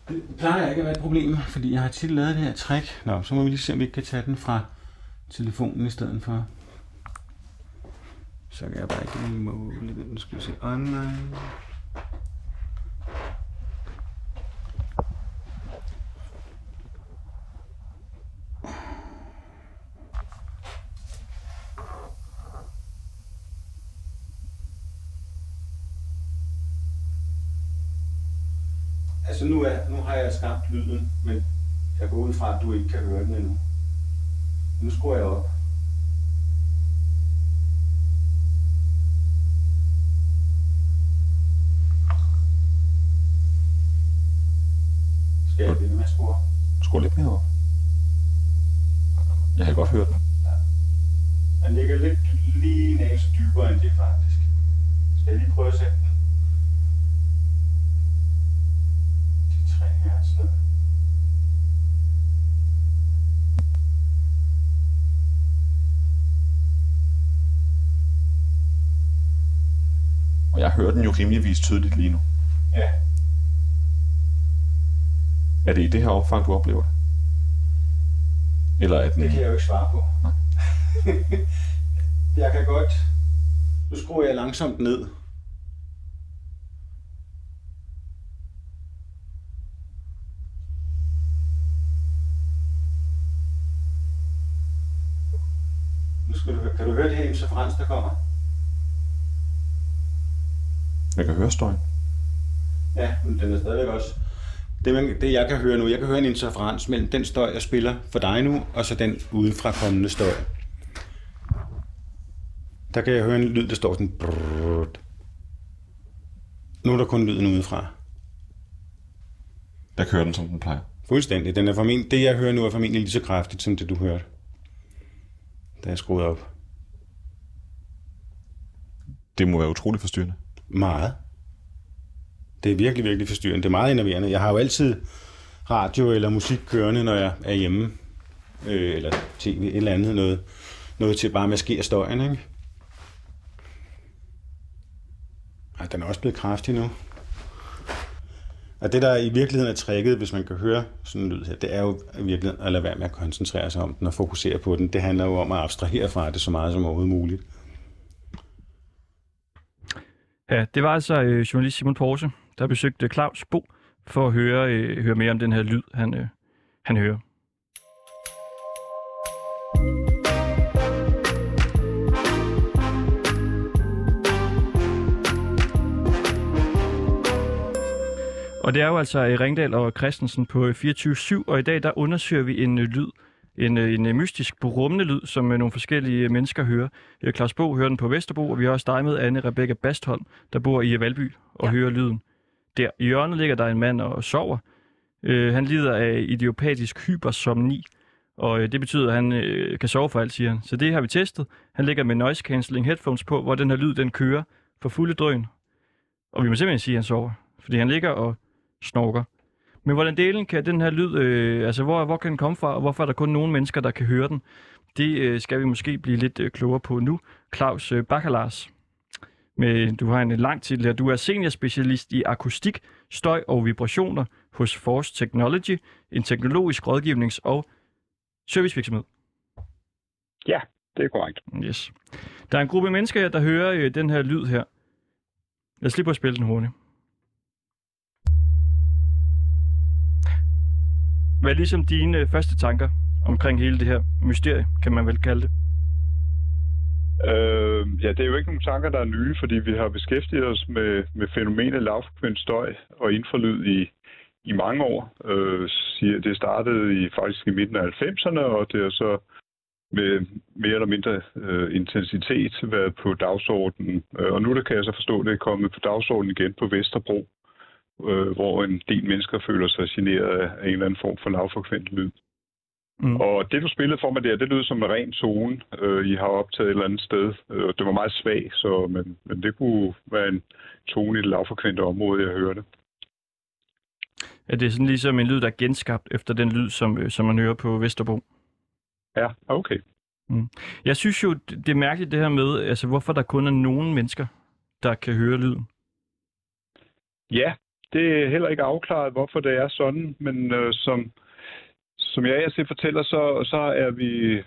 Det plejer ikke at være et problem, fordi jeg har tit lavet det her trick. Nå, så må vi lige se, om vi ikke kan tage den fra telefonen i stedet for. Så kan jeg bare ikke lige måle den. Nu skal vi se online. Altså nu, er, nu har jeg skabt lyden, men jeg går ud fra, at du ikke kan høre den endnu. Nu skruer jeg op. Skal jeg blive med at skrue? Skru lidt mere op. Jeg har godt hørt den. Den ligger lidt lige en dybere end det faktisk. Skal jeg lige prøve at sætte den? Og jeg hører den jo rimeligvis tydeligt lige nu. Ja. Er det i det her opfang, du oplever det? Eller er den... Det kan jeg jo ikke svare på. jeg kan godt... Nu skruer jeg langsomt ned. Nu skal du, kan du høre det her interferens, der kommer? Jeg kan høre støjen. Ja, men den er stadigvæk også... Det, man, det jeg kan høre nu, jeg kan høre en interferens mellem den støj, jeg spiller for dig nu, og så den udefra kommende støj. Der kan jeg høre en lyd, der står sådan... Brrrt. Nu er der kun lyden udefra. Jeg kører den, som den plejer. Fuldstændig. Den er formen, det, jeg hører nu, er formentlig lige så kraftigt, som det, du hørte. Da jeg skruede op. Det må være utrolig forstyrrende. Meget. Det er virkelig, virkelig forstyrrende. Det er meget enerverende. Jeg har jo altid radio eller musik kørende, når jeg er hjemme. Øh, eller tv, et eller andet. Noget, noget til bare at maskere støjen, ikke? Ej, den er også blevet kraftig nu. Og det, der i virkeligheden er tricket, hvis man kan høre sådan en lyd her, det er jo i virkeligheden at lade være med at koncentrere sig om den og fokusere på den. Det handler jo om at abstrahere fra det så meget som overhovedet muligt. Ja, det var altså øh, journalist Simon Porse, der besøgte Claus Bo for at høre, øh, høre mere om den her lyd, han, øh, han hører. Og det er jo altså øh, Ringdal og Christensen på øh, 24-7, og i dag der undersøger vi en øh, lyd, en, øh, en øh, mystisk, brummende lyd, som øh, nogle forskellige mennesker hører. Øh, Claus Bo hører den på Vesterbro, og vi har også dig med, Anne Rebecca Bastholm, der bor i Valby og ja. hører lyden. Der i hjørnet ligger der en mand og sover. Øh, han lider af idiopatisk hypersomni, og øh, det betyder, at han øh, kan sove for alt, siger han. Så det har vi testet. Han ligger med noise cancelling headphones på, hvor den her lyd den kører for fulde drøn. Og vi må simpelthen sige, at han sover, fordi han ligger og snorker. Men hvordan delen kan den her lyd, øh, altså hvor, hvor kan den komme fra, og hvorfor er der kun nogle mennesker, der kan høre den? Det øh, skal vi måske blive lidt øh, klogere på nu. Claus øh, Bacalars, med, du har en lang titel her. Du er seniorspecialist i akustik, støj og vibrationer hos Force Technology, en teknologisk rådgivnings- og servicevirksomhed. Ja, det er korrekt. Yes. Der er en gruppe mennesker her, der hører øh, den her lyd her. Lad os lige prøve at spille den hurtigt. Hvad er ligesom dine øh, første tanker omkring hele det her mysterie, kan man vel kalde det? Øh, ja, det er jo ikke nogle tanker, der er nye, fordi vi har beskæftiget os med, med fænomenet lavfrekvent støj og infralyd i, i mange år. Øh, siger- det startede i faktisk i midten af 90'erne, og det er så med mere eller mindre øh, intensitet været på dagsordenen. Øh, og nu der kan jeg så forstå, at det er kommet på dagsordenen igen på Vesterbro øh, hvor en del mennesker føler sig generet af, en eller anden form for lavfrekvent lyd. Mm. Og det, du spillede for mig der, det lød som en ren tone, øh, I har optaget et eller andet sted. Øh, det var meget svag, så, men, men det kunne være en tone i det lavfrekvente område, jeg hørte. Ja, det er sådan ligesom en lyd, der er genskabt efter den lyd, som, øh, som man hører på Vesterbro. Ja, okay. Mm. Jeg synes jo, det er mærkeligt det her med, altså hvorfor der kun er nogle mennesker, der kan høre lyden. Ja, det er heller ikke afklaret, hvorfor det er sådan, men øh, som, som jeg altså fortæller, så, så er vi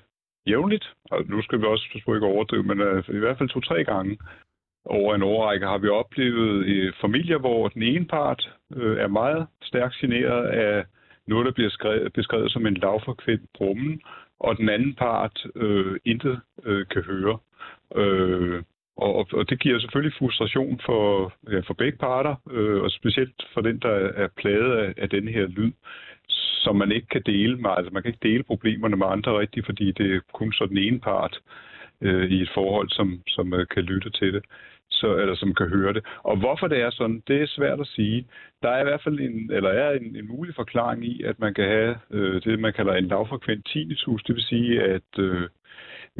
jævnligt, og nu skal vi også forsøge ikke overdrive, men øh, i hvert fald to-tre gange over en årrække har vi oplevet i familier, hvor den ene part øh, er meget stærkt generet af noget, der bliver skrevet, beskrevet som en lavfrekvent brummen, og den anden part øh, intet øh, kan høre. Øh, og, og det giver selvfølgelig frustration for, ja, for begge parter, øh, og specielt for den, der er plaget af, af den her lyd, som man ikke kan dele med. Altså man kan ikke dele problemerne med andre rigtigt, fordi det er kun så den ene part øh, i et forhold, som, som øh, kan lytte til det så, eller som kan høre det. Og hvorfor det er sådan, det er svært at sige. Der er i hvert fald en, eller er en, en mulig forklaring i, at man kan have øh, det, man kalder en lavfrekvent tinnitus. Det vil sige, at øh,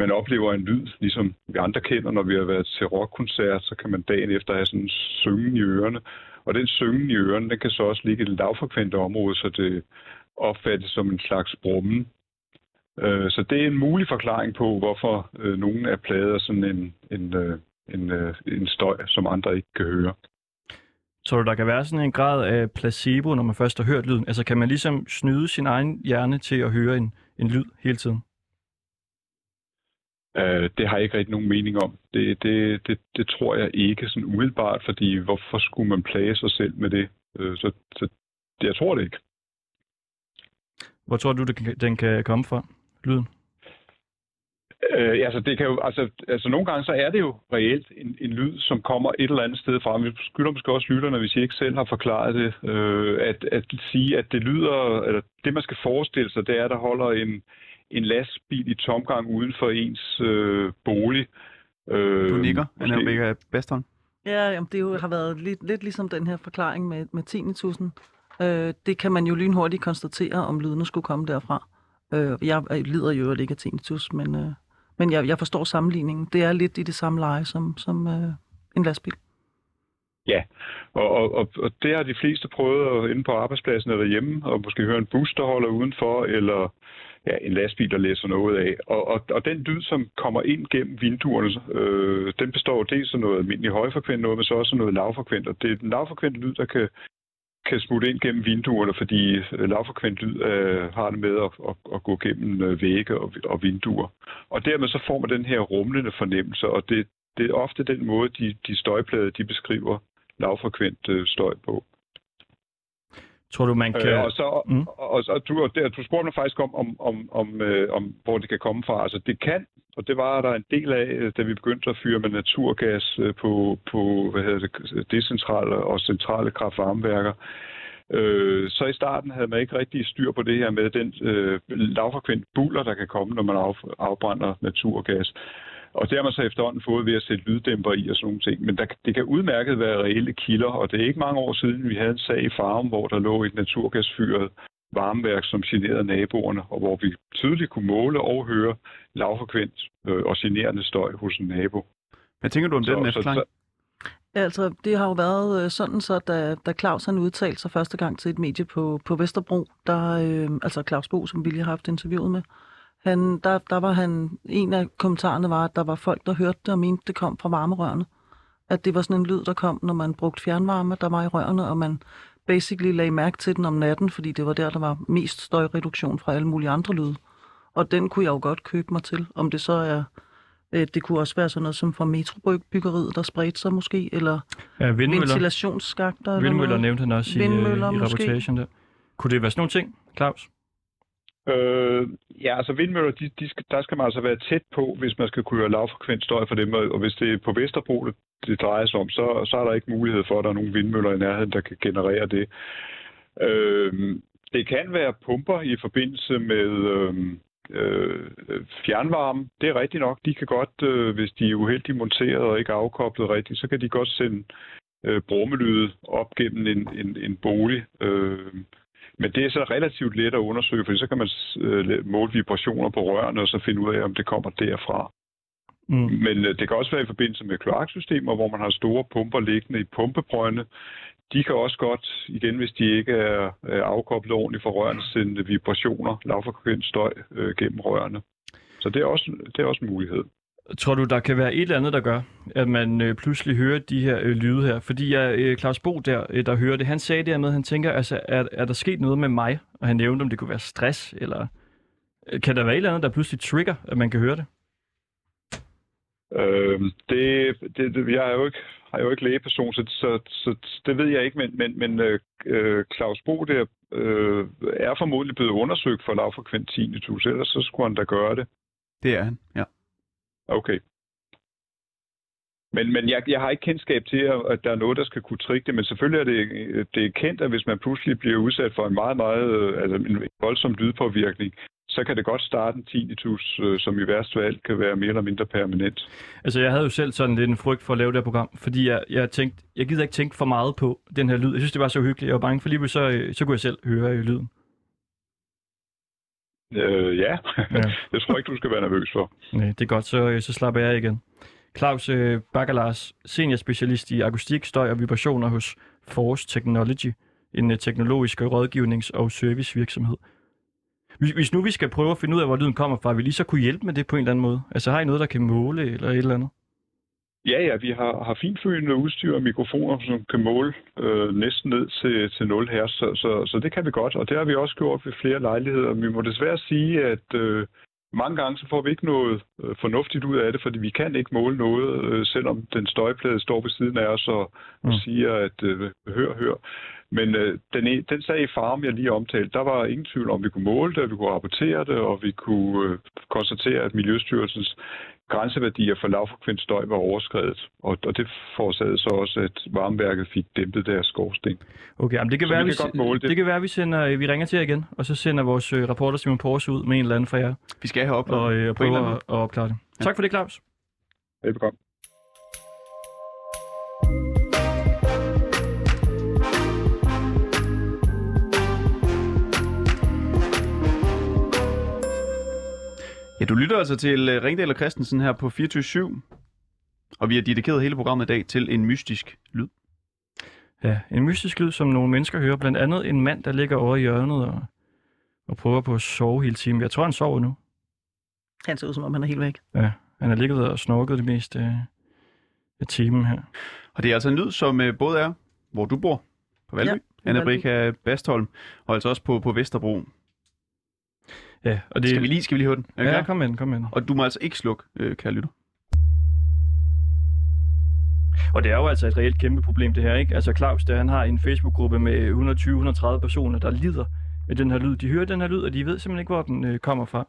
man oplever en lyd, ligesom vi andre kender, når vi har været til rockkoncert, så kan man dagen efter have sådan en syngen i ørerne. Og den syngen i ørerne, den kan så også ligge i det lavfrekvente område, så det opfattes som en slags brummen. Øh, så det er en mulig forklaring på, hvorfor øh, nogen er plaget af sådan en, en, øh, en, øh, en støj, som andre ikke kan høre. Så du, der kan være sådan en grad af placebo, når man først har hørt lyden? Altså kan man ligesom snyde sin egen hjerne til at høre en, en lyd hele tiden? Uh, det har jeg ikke rigtig nogen mening om. Det, det, det, det tror jeg ikke sådan umiddelbart, fordi hvorfor skulle man plage sig selv med det? Uh, så, så jeg tror det ikke. Hvor tror du, det, den kan komme fra, lyden? Øh, altså, det kan jo, altså, altså, nogle gange så er det jo reelt en, en lyd, som kommer et eller andet sted fra. Vi skylder måske også lytterne, hvis I ikke selv har forklaret det, øh, at, at sige, at det lyder, eller det man skal forestille sig, det er, at der holder en, en lastbil i tomgang uden for ens øh, bolig. Øh, du nikker, Anna Omega Baston. Ja, jamen, det jo har været lidt, lidt ligesom den her forklaring med, med 10.000. Øh, det kan man jo lynhurtigt konstatere, om lydene skulle komme derfra. Øh, jeg lider jo ikke af tinnitus, men, øh, men jeg, jeg forstår sammenligningen. Det er lidt i det samme leje som, som øh, en lastbil. Ja, og, og, og, og det har de fleste prøvet at, inde på arbejdspladsen eller hjemme, og måske høre en bus, der holder udenfor, eller ja, en lastbil, der læser noget af. Og, og, og den lyd, som kommer ind gennem vinduerne, øh, den består dels af noget almindeligt højfrekvent noget, men så også noget lavfrekvent. Og det er den lavfrekvente lyd, der kan kan smutte ind gennem vinduerne, fordi øh, lavfrekvent lyd øh, har det med at, at, at gå gennem øh, vægge og, og vinduer. Og dermed så får man den her rumlende fornemmelse, og det, det er ofte den måde, de, de støjplader de beskriver lavfrekvent øh, støj på. Tror du, man kan... Øh, og, så, mm. og, og, og, du, der, du spurgte mig faktisk om, om, om, om, øh, om, hvor det kan komme fra. Altså, det kan, og det var der en del af, øh, da vi begyndte at fyre med naturgas øh, på, på hvad hedder det, decentrale og centrale kraftvarmeværker. Øh, så i starten havde man ikke rigtig styr på det her med den øh, lavfrekvent buller, der kan komme, når man af, afbrænder naturgas. Og det har man så efterhånden fået ved at sætte lyddæmper i og sådan nogle ting. Men der, det kan udmærket være reelle kilder, og det er ikke mange år siden, vi havde en sag i Farum, hvor der lå et naturgasfyret varmeværk, som generede naboerne, og hvor vi tydeligt kunne måle og høre lavfrekvent øh, og generende støj hos en nabo. Hvad tænker du om så, den efterklang? Altså, det har jo været øh, sådan, så da, da Claus han udtalte sig første gang til et medie på, på Vesterbro, der, øh, altså Claus Bo, som vi lige har haft interviewet med, han, der, der var han, en af kommentarerne var, at der var folk, der hørte det og mente, det kom fra varmerørene. At det var sådan en lyd, der kom, når man brugte fjernvarme, der var i rørene, og man basically lagde mærke til den om natten, fordi det var der, der var mest støjreduktion fra alle mulige andre lyde. Og den kunne jeg jo godt købe mig til. Om det så er... Øh, det kunne også være sådan noget som fra metrobyggeriet, der spredte sig måske, eller ja, vindmøller. ventilationsskakter. Vindmøller eller nævnte han også i, øh, i rapportagen der. Kunne det være sådan nogle ting, Claus? Øh, ja, altså vindmøller, de, de skal, der skal man altså være tæt på, hvis man skal kunne høre lavfrekvent støj for dem. Og hvis det er på Vesterbro, det, det drejer sig om, så, så er der ikke mulighed for, at der er nogle vindmøller i nærheden, der kan generere det. Øh, det kan være pumper i forbindelse med øh, øh, fjernvarme. Det er rigtigt nok. De kan godt, øh, hvis de er uheldigt monteret og ikke afkoblet rigtigt, så kan de godt sende øh, brummelyde op gennem en, en, en bolig. Øh, men det er så relativt let at undersøge, for så kan man øh, måle vibrationer på rørene og så finde ud af, om det kommer derfra. Mm. Men øh, det kan også være i forbindelse med kloaksystemer, hvor man har store pumper liggende i pumpebrønde. De kan også godt, igen hvis de ikke er, er afkoblet ordentligt fra rørene, sende vibrationer, lavfrekvent støj øh, gennem rørene. Så det er, også, det er også en mulighed. Tror du, der kan være et eller andet, der gør, at man øh, pludselig hører de her øh, lyde her? Fordi jeg, øh, Claus Bo, der, øh, der hører det, han sagde det med, at han tænker, altså, er, er der sket noget med mig? Og han nævnte, om det kunne være stress, eller øh, kan der være et eller andet, der pludselig trigger, at man kan høre det? Øh, det, det, det, jeg er jo ikke, har jo ikke lægeperson, så, så, så det ved jeg ikke, men, men, men øh, øh Claus Bo der øh, er formodentlig blevet undersøgt for lavfrekvent tinnitus, ellers så skulle han da gøre det. Det er han, ja. Okay. Men, men jeg, jeg har ikke kendskab til, at der er noget, der skal kunne trigge det, men selvfølgelig er det, det er kendt, at hvis man pludselig bliver udsat for en meget, meget, øh, altså en voldsom lydpåvirkning, så kan det godt starte en tinnitus, øh, som i værste fald kan være mere eller mindre permanent. Altså, jeg havde jo selv sådan lidt en frygt for at lave det her program, fordi jeg, jeg tænkte, jeg gider ikke tænke for meget på den her lyd. Jeg synes, det var så hyggeligt. Jeg var bange for lige så, øh, så kunne jeg selv høre øh, lyden. Øh, ja, ja. det tror jeg ikke, du skal være nervøs for. Nej, det er godt, så, øh, så slapper jeg igen. Claus øh, Bakalars, seniorspecialist i akustik, støj og vibrationer hos Force Technology, en øh, teknologisk rådgivnings- og servicevirksomhed. Hvis, hvis nu vi skal prøve at finde ud af, hvor lyden kommer fra, vil I så kunne hjælpe med det på en eller anden måde? Altså har I noget, der kan måle eller et eller andet? Ja, ja, vi har, har finfølende udstyr og mikrofoner, som kan måle øh, næsten ned til, til 0 her, så, så, så det kan vi godt, og det har vi også gjort ved flere lejligheder. Vi må desværre sige, at øh, mange gange så får vi ikke noget øh, fornuftigt ud af det, fordi vi kan ikke måle noget, øh, selvom den støjplade står ved siden af os og, mm. og siger, at øh, hør, hør. Men øh, den, e, den sag i farm, jeg lige omtalte, der var ingen tvivl om, vi kunne måle det, vi kunne rapportere det, og vi kunne øh, konstatere, at Miljøstyrelsens grænseværdier for lavfrekvent støj var overskrevet. Og, og det forårsagede så også, at varmeværket fik dæmpet deres skorsten. Okay, men det kan, så være, vi, kan vi, det. det kan være, at vi, sender, vi ringer til jer igen, og så sender vores øh, reporter Simon Porsche ud med en eller anden fra jer. Vi skal have op og, øh, og prøve at, at opklare det. Ja. Tak for det, Claus. Velbekomme. Ja, du lytter altså til øh, Ringdal og Christensen her på 24 og vi har dedikeret hele programmet i dag til en mystisk lyd. Ja, en mystisk lyd, som nogle mennesker hører. Blandt andet en mand, der ligger over i hjørnet og, og prøver på at sove hele timen. Jeg tror, han sover nu. Han ser ud, som om han er helt væk. Ja, han har ligget og snorket det meste af, af timen her. Og det er altså en lyd, som øh, både er, hvor du bor, på Valby, ja, Anna Brika Bastholm, og altså også på, på Vesterbro. Ja, og det... Skal vi lige, skal vi lige høre den? Ja, ja, kom med kom med Og du må altså ikke slukke, øh, kære lytter. Og det er jo altså et reelt kæmpe problem, det her, ikke? Altså Claus, der, han har en Facebook-gruppe med 120-130 personer, der lider med den her lyd. De hører den her lyd, og de ved simpelthen ikke, hvor den øh, kommer fra.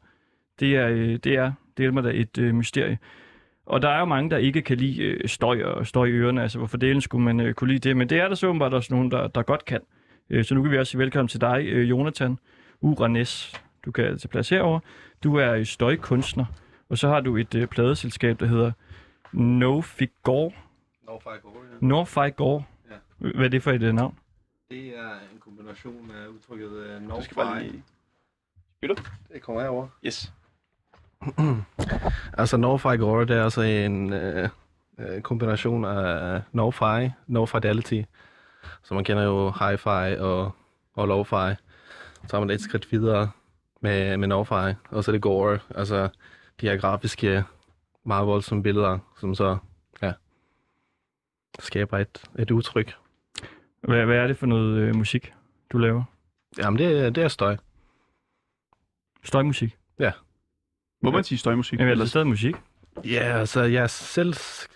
Det er, øh, det er, det er da et øh, mysterie. Og der er jo mange, der ikke kan lide øh, støj og støj i ørerne. Altså, hvorfor delen skulle man øh, kunne lide det? Men det er der så åbenbart også nogen, der, der godt kan. Øh, så nu kan vi også sige velkommen til dig, øh, Jonathan Uranes. Du kan altså plads herover. Du er støjkunstner, og så har du et øh, pladeselskab, der hedder No Figure. Norfai Gore, ja. Norfai Gore. Ja. Hvad er det for et uh, navn? Det er en kombination af udtrykket uh, Norfai. Du skal bare lige... Spiller? Det kommer herover. Yes. altså Norfai Gore, det er altså en uh, kombination af Norfai, No Fidelity. Så man kender jo Hi-Fi og, og Lo-Fi. Så har man et skridt videre med, med Norfai, og så det Gore, altså de her grafiske, meget voldsomme billeder, som så skaber et, et udtryk. Hvad, hvad er det for noget øh, musik, du laver? Jamen, det, det er støj. Støjmusik? Ja. Må man sige støjmusik? Jamen, er det stadig musik? Ja, altså, jeg selv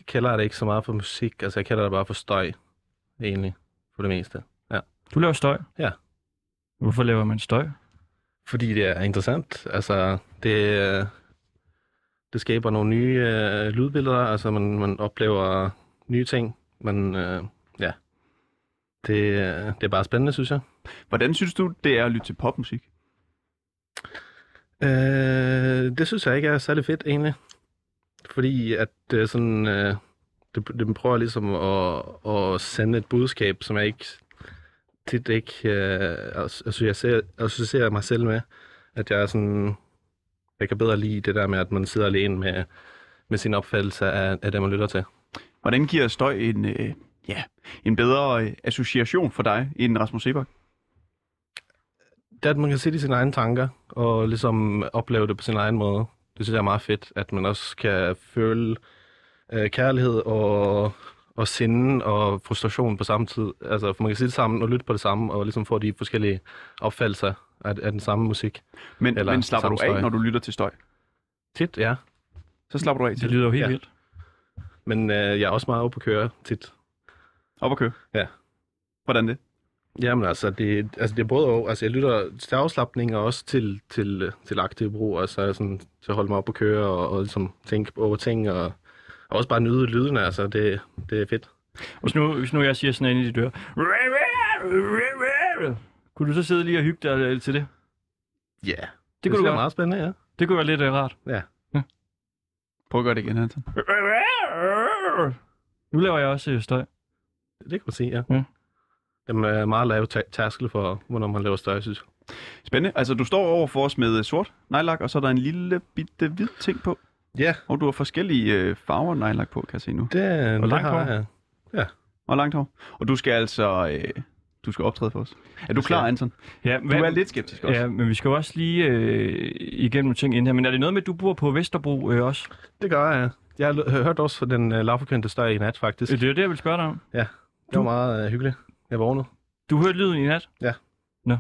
kalder det ikke så meget for musik. Altså, jeg kalder det bare for støj, egentlig, for det meste. Ja. Du laver støj? Ja. Hvorfor laver man støj? Fordi det er interessant. Altså, det, det skaber nogle nye øh, lydbilleder. Altså, man, man oplever nye ting. Men øh, ja, det, det er bare spændende, synes jeg. Hvordan synes du, det er at lytte til popmusik? Øh, det synes jeg ikke er særlig fedt, egentlig. Fordi at det er sådan... Øh, det, det prøver ligesom at, at sende et budskab, som jeg ikke tit ikke øh, associerer, associerer mig selv med. At jeg er sådan, jeg kan bedre lide det der med, at man sidder alene med, med sin opfattelse af, af det, man lytter til. Hvordan giver støj en, øh, ja, en bedre øh, association for dig end Rasmus Sebak? Det at man kan sætte i sine egne tanker, og ligesom opleve det på sin egen måde. Det synes jeg er meget fedt, at man også kan føle øh, kærlighed og, og sinde og frustration på samme tid. Altså, for man kan sidde sammen og lytte på det samme, og ligesom få de forskellige opfattelser af, af den samme musik. Men, Eller men slapper du af, støj. når du lytter til støj? Tit, ja. Så slapper du af til det. lyder jo helt ja. vildt. Men øh, jeg er også meget oppe at køre tit. Op at køre? Ja. Hvordan det? Jamen altså, det, altså det er både og. Altså jeg lytter til afslappning og også til, til, til aktiv brug. Altså sådan, til at holde mig op at køre og, og ligesom tænke over ting og, og også bare nyde lyden. Altså det, det er fedt. Hvis nu, hvis nu jeg siger sådan ind i de dør, kunne du så sidde lige og hygge dig til det? Ja, yeah. det, det kunne være meget spændende, ja. Det kunne være lidt uh, rart. Ja. Prøv at gøre det igen, Hansen. Nu laver jeg også øh, støj. Det kan man sige, ja. ja. Det er meget lav tærskel for, hvornår man laver støj, synes jeg. Spændende. Altså, du står over for os med øh, sort nejlak, og så er der en lille bitte hvid ting på. Ja. Og du har forskellige øh, farver nejlak på, kan jeg se nu. Det, og langt hår. Ja. ja. Og langt hår. Og du skal altså... Øh, du skal optræde for os. Er du klar, Anton? Ja, hvad, du er lidt skeptisk også. Ja, men vi skal jo også lige øh, igennem nogle ting ind her. Men er det noget med, at du bor på Vesterbro øh, også? Det gør jeg. Jeg har hørt også for den øh, lavfrekvente støj i nat, faktisk. Det er det, jeg vil spørge dig om. Ja, det du... var meget øh, hyggeligt. Jeg vågnede. Du hørte lyden i nat? Ja. Nå.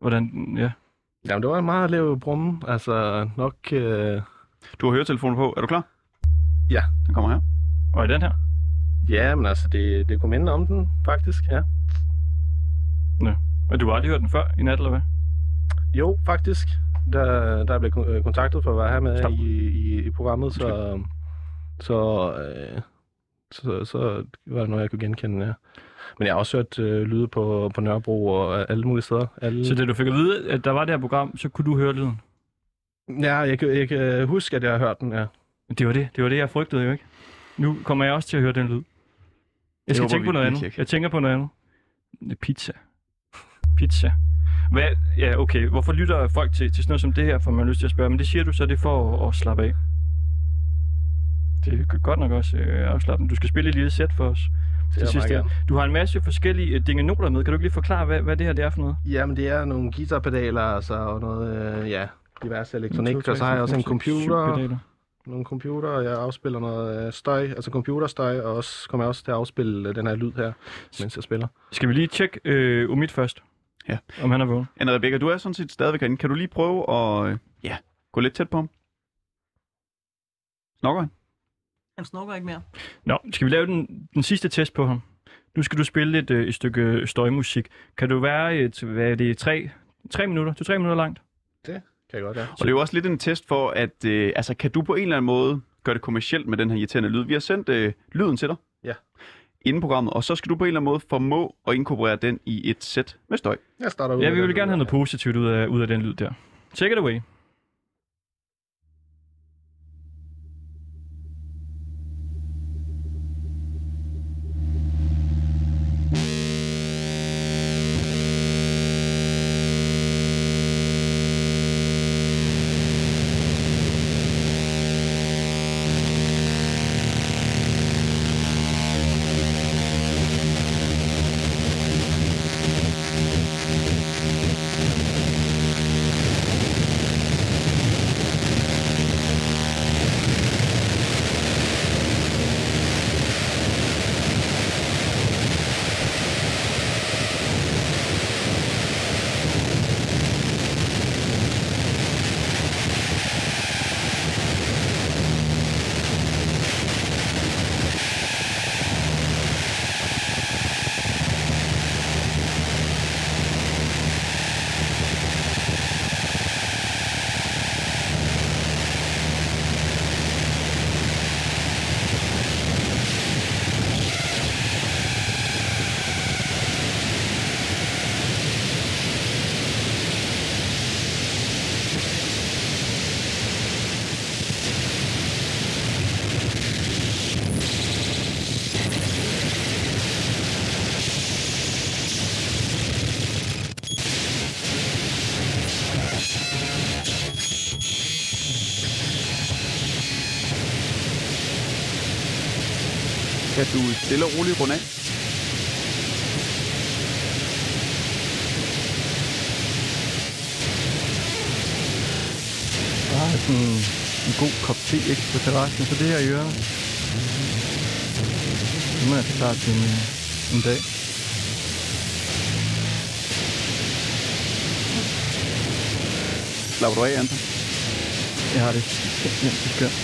Hvordan, ja. Jamen, det var en meget lav brumme. Altså, nok... Øh... Du har høretelefonen på. Er du klar? Ja. Den kommer her. Og er den her? Ja, men altså, det, det kunne minde om den, faktisk, ja. Nå. Men du har aldrig hørt den før i nat, eller hvad? Jo, faktisk. Der, der blev kontaktet for at være her med i, i, i programmet, så, så, øh, så, så var det noget, jeg kunne genkende, ja. Men jeg har også hørt øh, lyde på, på Nørrebro og alle mulige steder. Alle... Så det du fik at vide, at der var det her program, så kunne du høre lyden? Ja, jeg, jeg, jeg kan huske, at jeg har hørt den, ja. Det var det, det var det, jeg frygtede jo ikke. Nu kommer jeg også til at høre den lyd. Jeg skal tænke på noget andet. Jeg tænker på noget andet. Pizza. Pizza. Hvad, ja, okay. Hvorfor lytter folk til, til sådan noget som det her, for man lyst til at spørge? Men det siger du så, det for at, at slappe af. Det er godt nok også øh, afslappende. Du skal spille et lille sæt for os til sidst. Du har en masse forskellige øh, dingenoter med. Kan du ikke lige forklare, hvad, hvad det her det er for noget? Jamen, det er nogle guitarpedaler, altså, og noget, øh, ja, diverse elektronik. Og så har jeg også en computer. Nogle computer, og jeg afspiller noget øh, støj, altså computerstøj, og også kommer jeg også til at afspille øh, den her lyd her, mens jeg spiller. Skal vi lige tjekke øh, Umid først? Ja. Om han er vågen. Anna Rebecca, du er sådan set stadigvæk herinde. Kan du lige prøve at øh, ja, gå lidt tæt på ham? Snokker han? Han snokker ikke mere. Nå, skal vi lave den, den sidste test på ham? Nu skal du spille et, et stykke støjmusik. Kan du være et, hvad er det, tre, tre minutter? To tre minutter langt? Det kan jeg godt, ja. Og det er jo også lidt en test for, at øh, altså, kan du på en eller anden måde gøre det kommercielt med den her irriterende lyd? Vi har sendt øh, lyden til dig. Ja. Inden programmet, og så skal du på en eller anden måde formå at inkorporere den i et sæt med støj. Jeg starter ud Ja, vi vil gerne have noget positivt ud af, ud af den lyd der. Take it away. Stille og roligt runde af? Der er sådan en, en god kop te ikke, på terrassen, så det her i ørerne. Det må jeg til klar til en, en dag. Slapper du af, Anton? Jeg har det simpelthen skønt.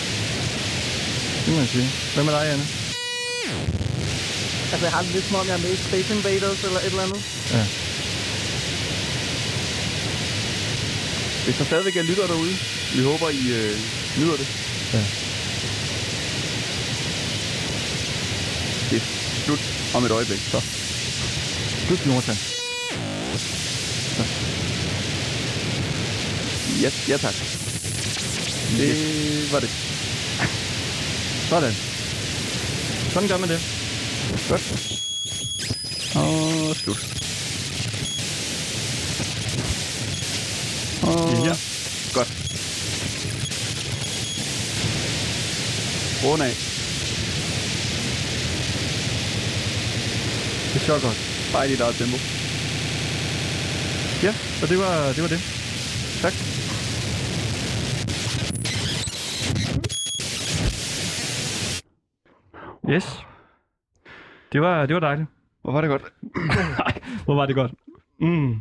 Det må jeg sige. Hvad med dig, Anne? Altså, jeg har det lidt som om, jeg er med i Space Invaders eller et eller andet. Ja. Hvis der stadigvæk er lytter derude, vi håber, I øh, nyder det. Ja. Det er slut om et øjeblik, så. Slut, Jonathan. Ja, ja tak. Det var det. Sådan. Sådan gør man det. Godt. Og slut. Og Ja. godt. Rund af. Det er så godt. Bare i dit eget tempo. Ja, og det var det. Var det. Det var, det var dejligt. Hvor var det godt. Hvor var det godt. Mm.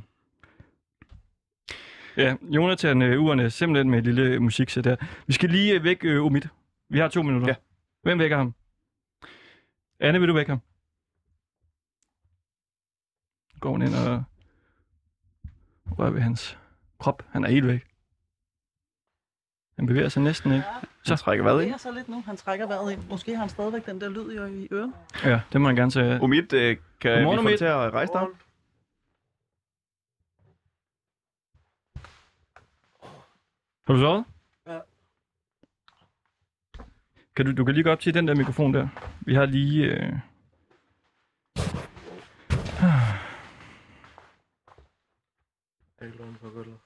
Ja, Jonathan øh, Urene, simpelthen med et lille musiksæt der. Vi skal lige øh, væk øh, Omid. Vi har to minutter. Ja. Hvem vækker ham? Anne, vil du vække ham? Går hun ind og rører ved hans krop. Han er helt væk. Han bevæger sig næsten ikke. Så trækker hvad Det ind. er så lidt nu. Han trækker vejret ind. Måske har han stadigvæk den der lyd i, i øret. Ja, det må han gerne sige. Omid, øh, kan Godmorgen, vi få til at rejse dig? Har du sovet? Ja. Kan du, du kan lige gå op til den der mikrofon der. Vi har lige... Øh... Jeg låne på gulvet.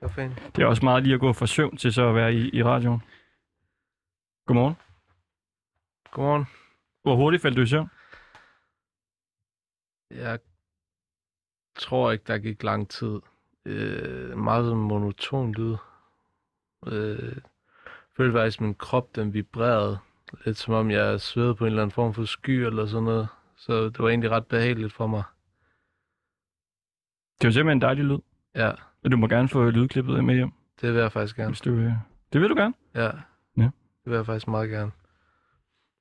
Det er også meget lige at gå fra søvn til så at være i, i radioen. Godmorgen. Godmorgen. Hvor hurtigt faldt du i søvn? Jeg tror ikke, der gik lang tid. Øh, meget monoton lyd. Øh, følte faktisk, at min krop den vibrerede. Lidt som om jeg svedede på en eller anden form for sky eller sådan noget. Så det var egentlig ret behageligt for mig. Det var simpelthen en dejlig lyd. Ja, Og du må gerne få lydklippet med hjem, det vil jeg faktisk gerne. hvis du... Øh... Det vil du gerne. Ja. Ja. Det vil jeg faktisk meget gerne.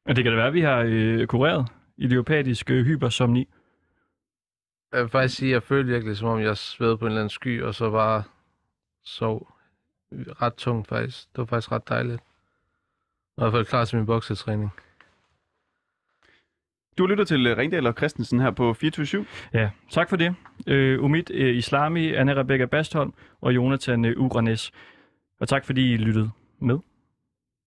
Og det kan da være, at vi har øh, kureret idiopætisk øh, hypersomni. Jeg vil faktisk sige, at jeg følte virkelig, som om jeg svedede på en eller anden sky, og så bare sov ret tungt faktisk. Det var faktisk ret dejligt. Og jeg er hvert fald klar til min boksetræning. Du lytter til øh, Ringdal og Christensen her på 24 Ja, tak for det. Øh, Umid øh, Islami, Anna Rebecca Bastholm og Jonathan øh, Uranes. Og tak fordi I lyttede med.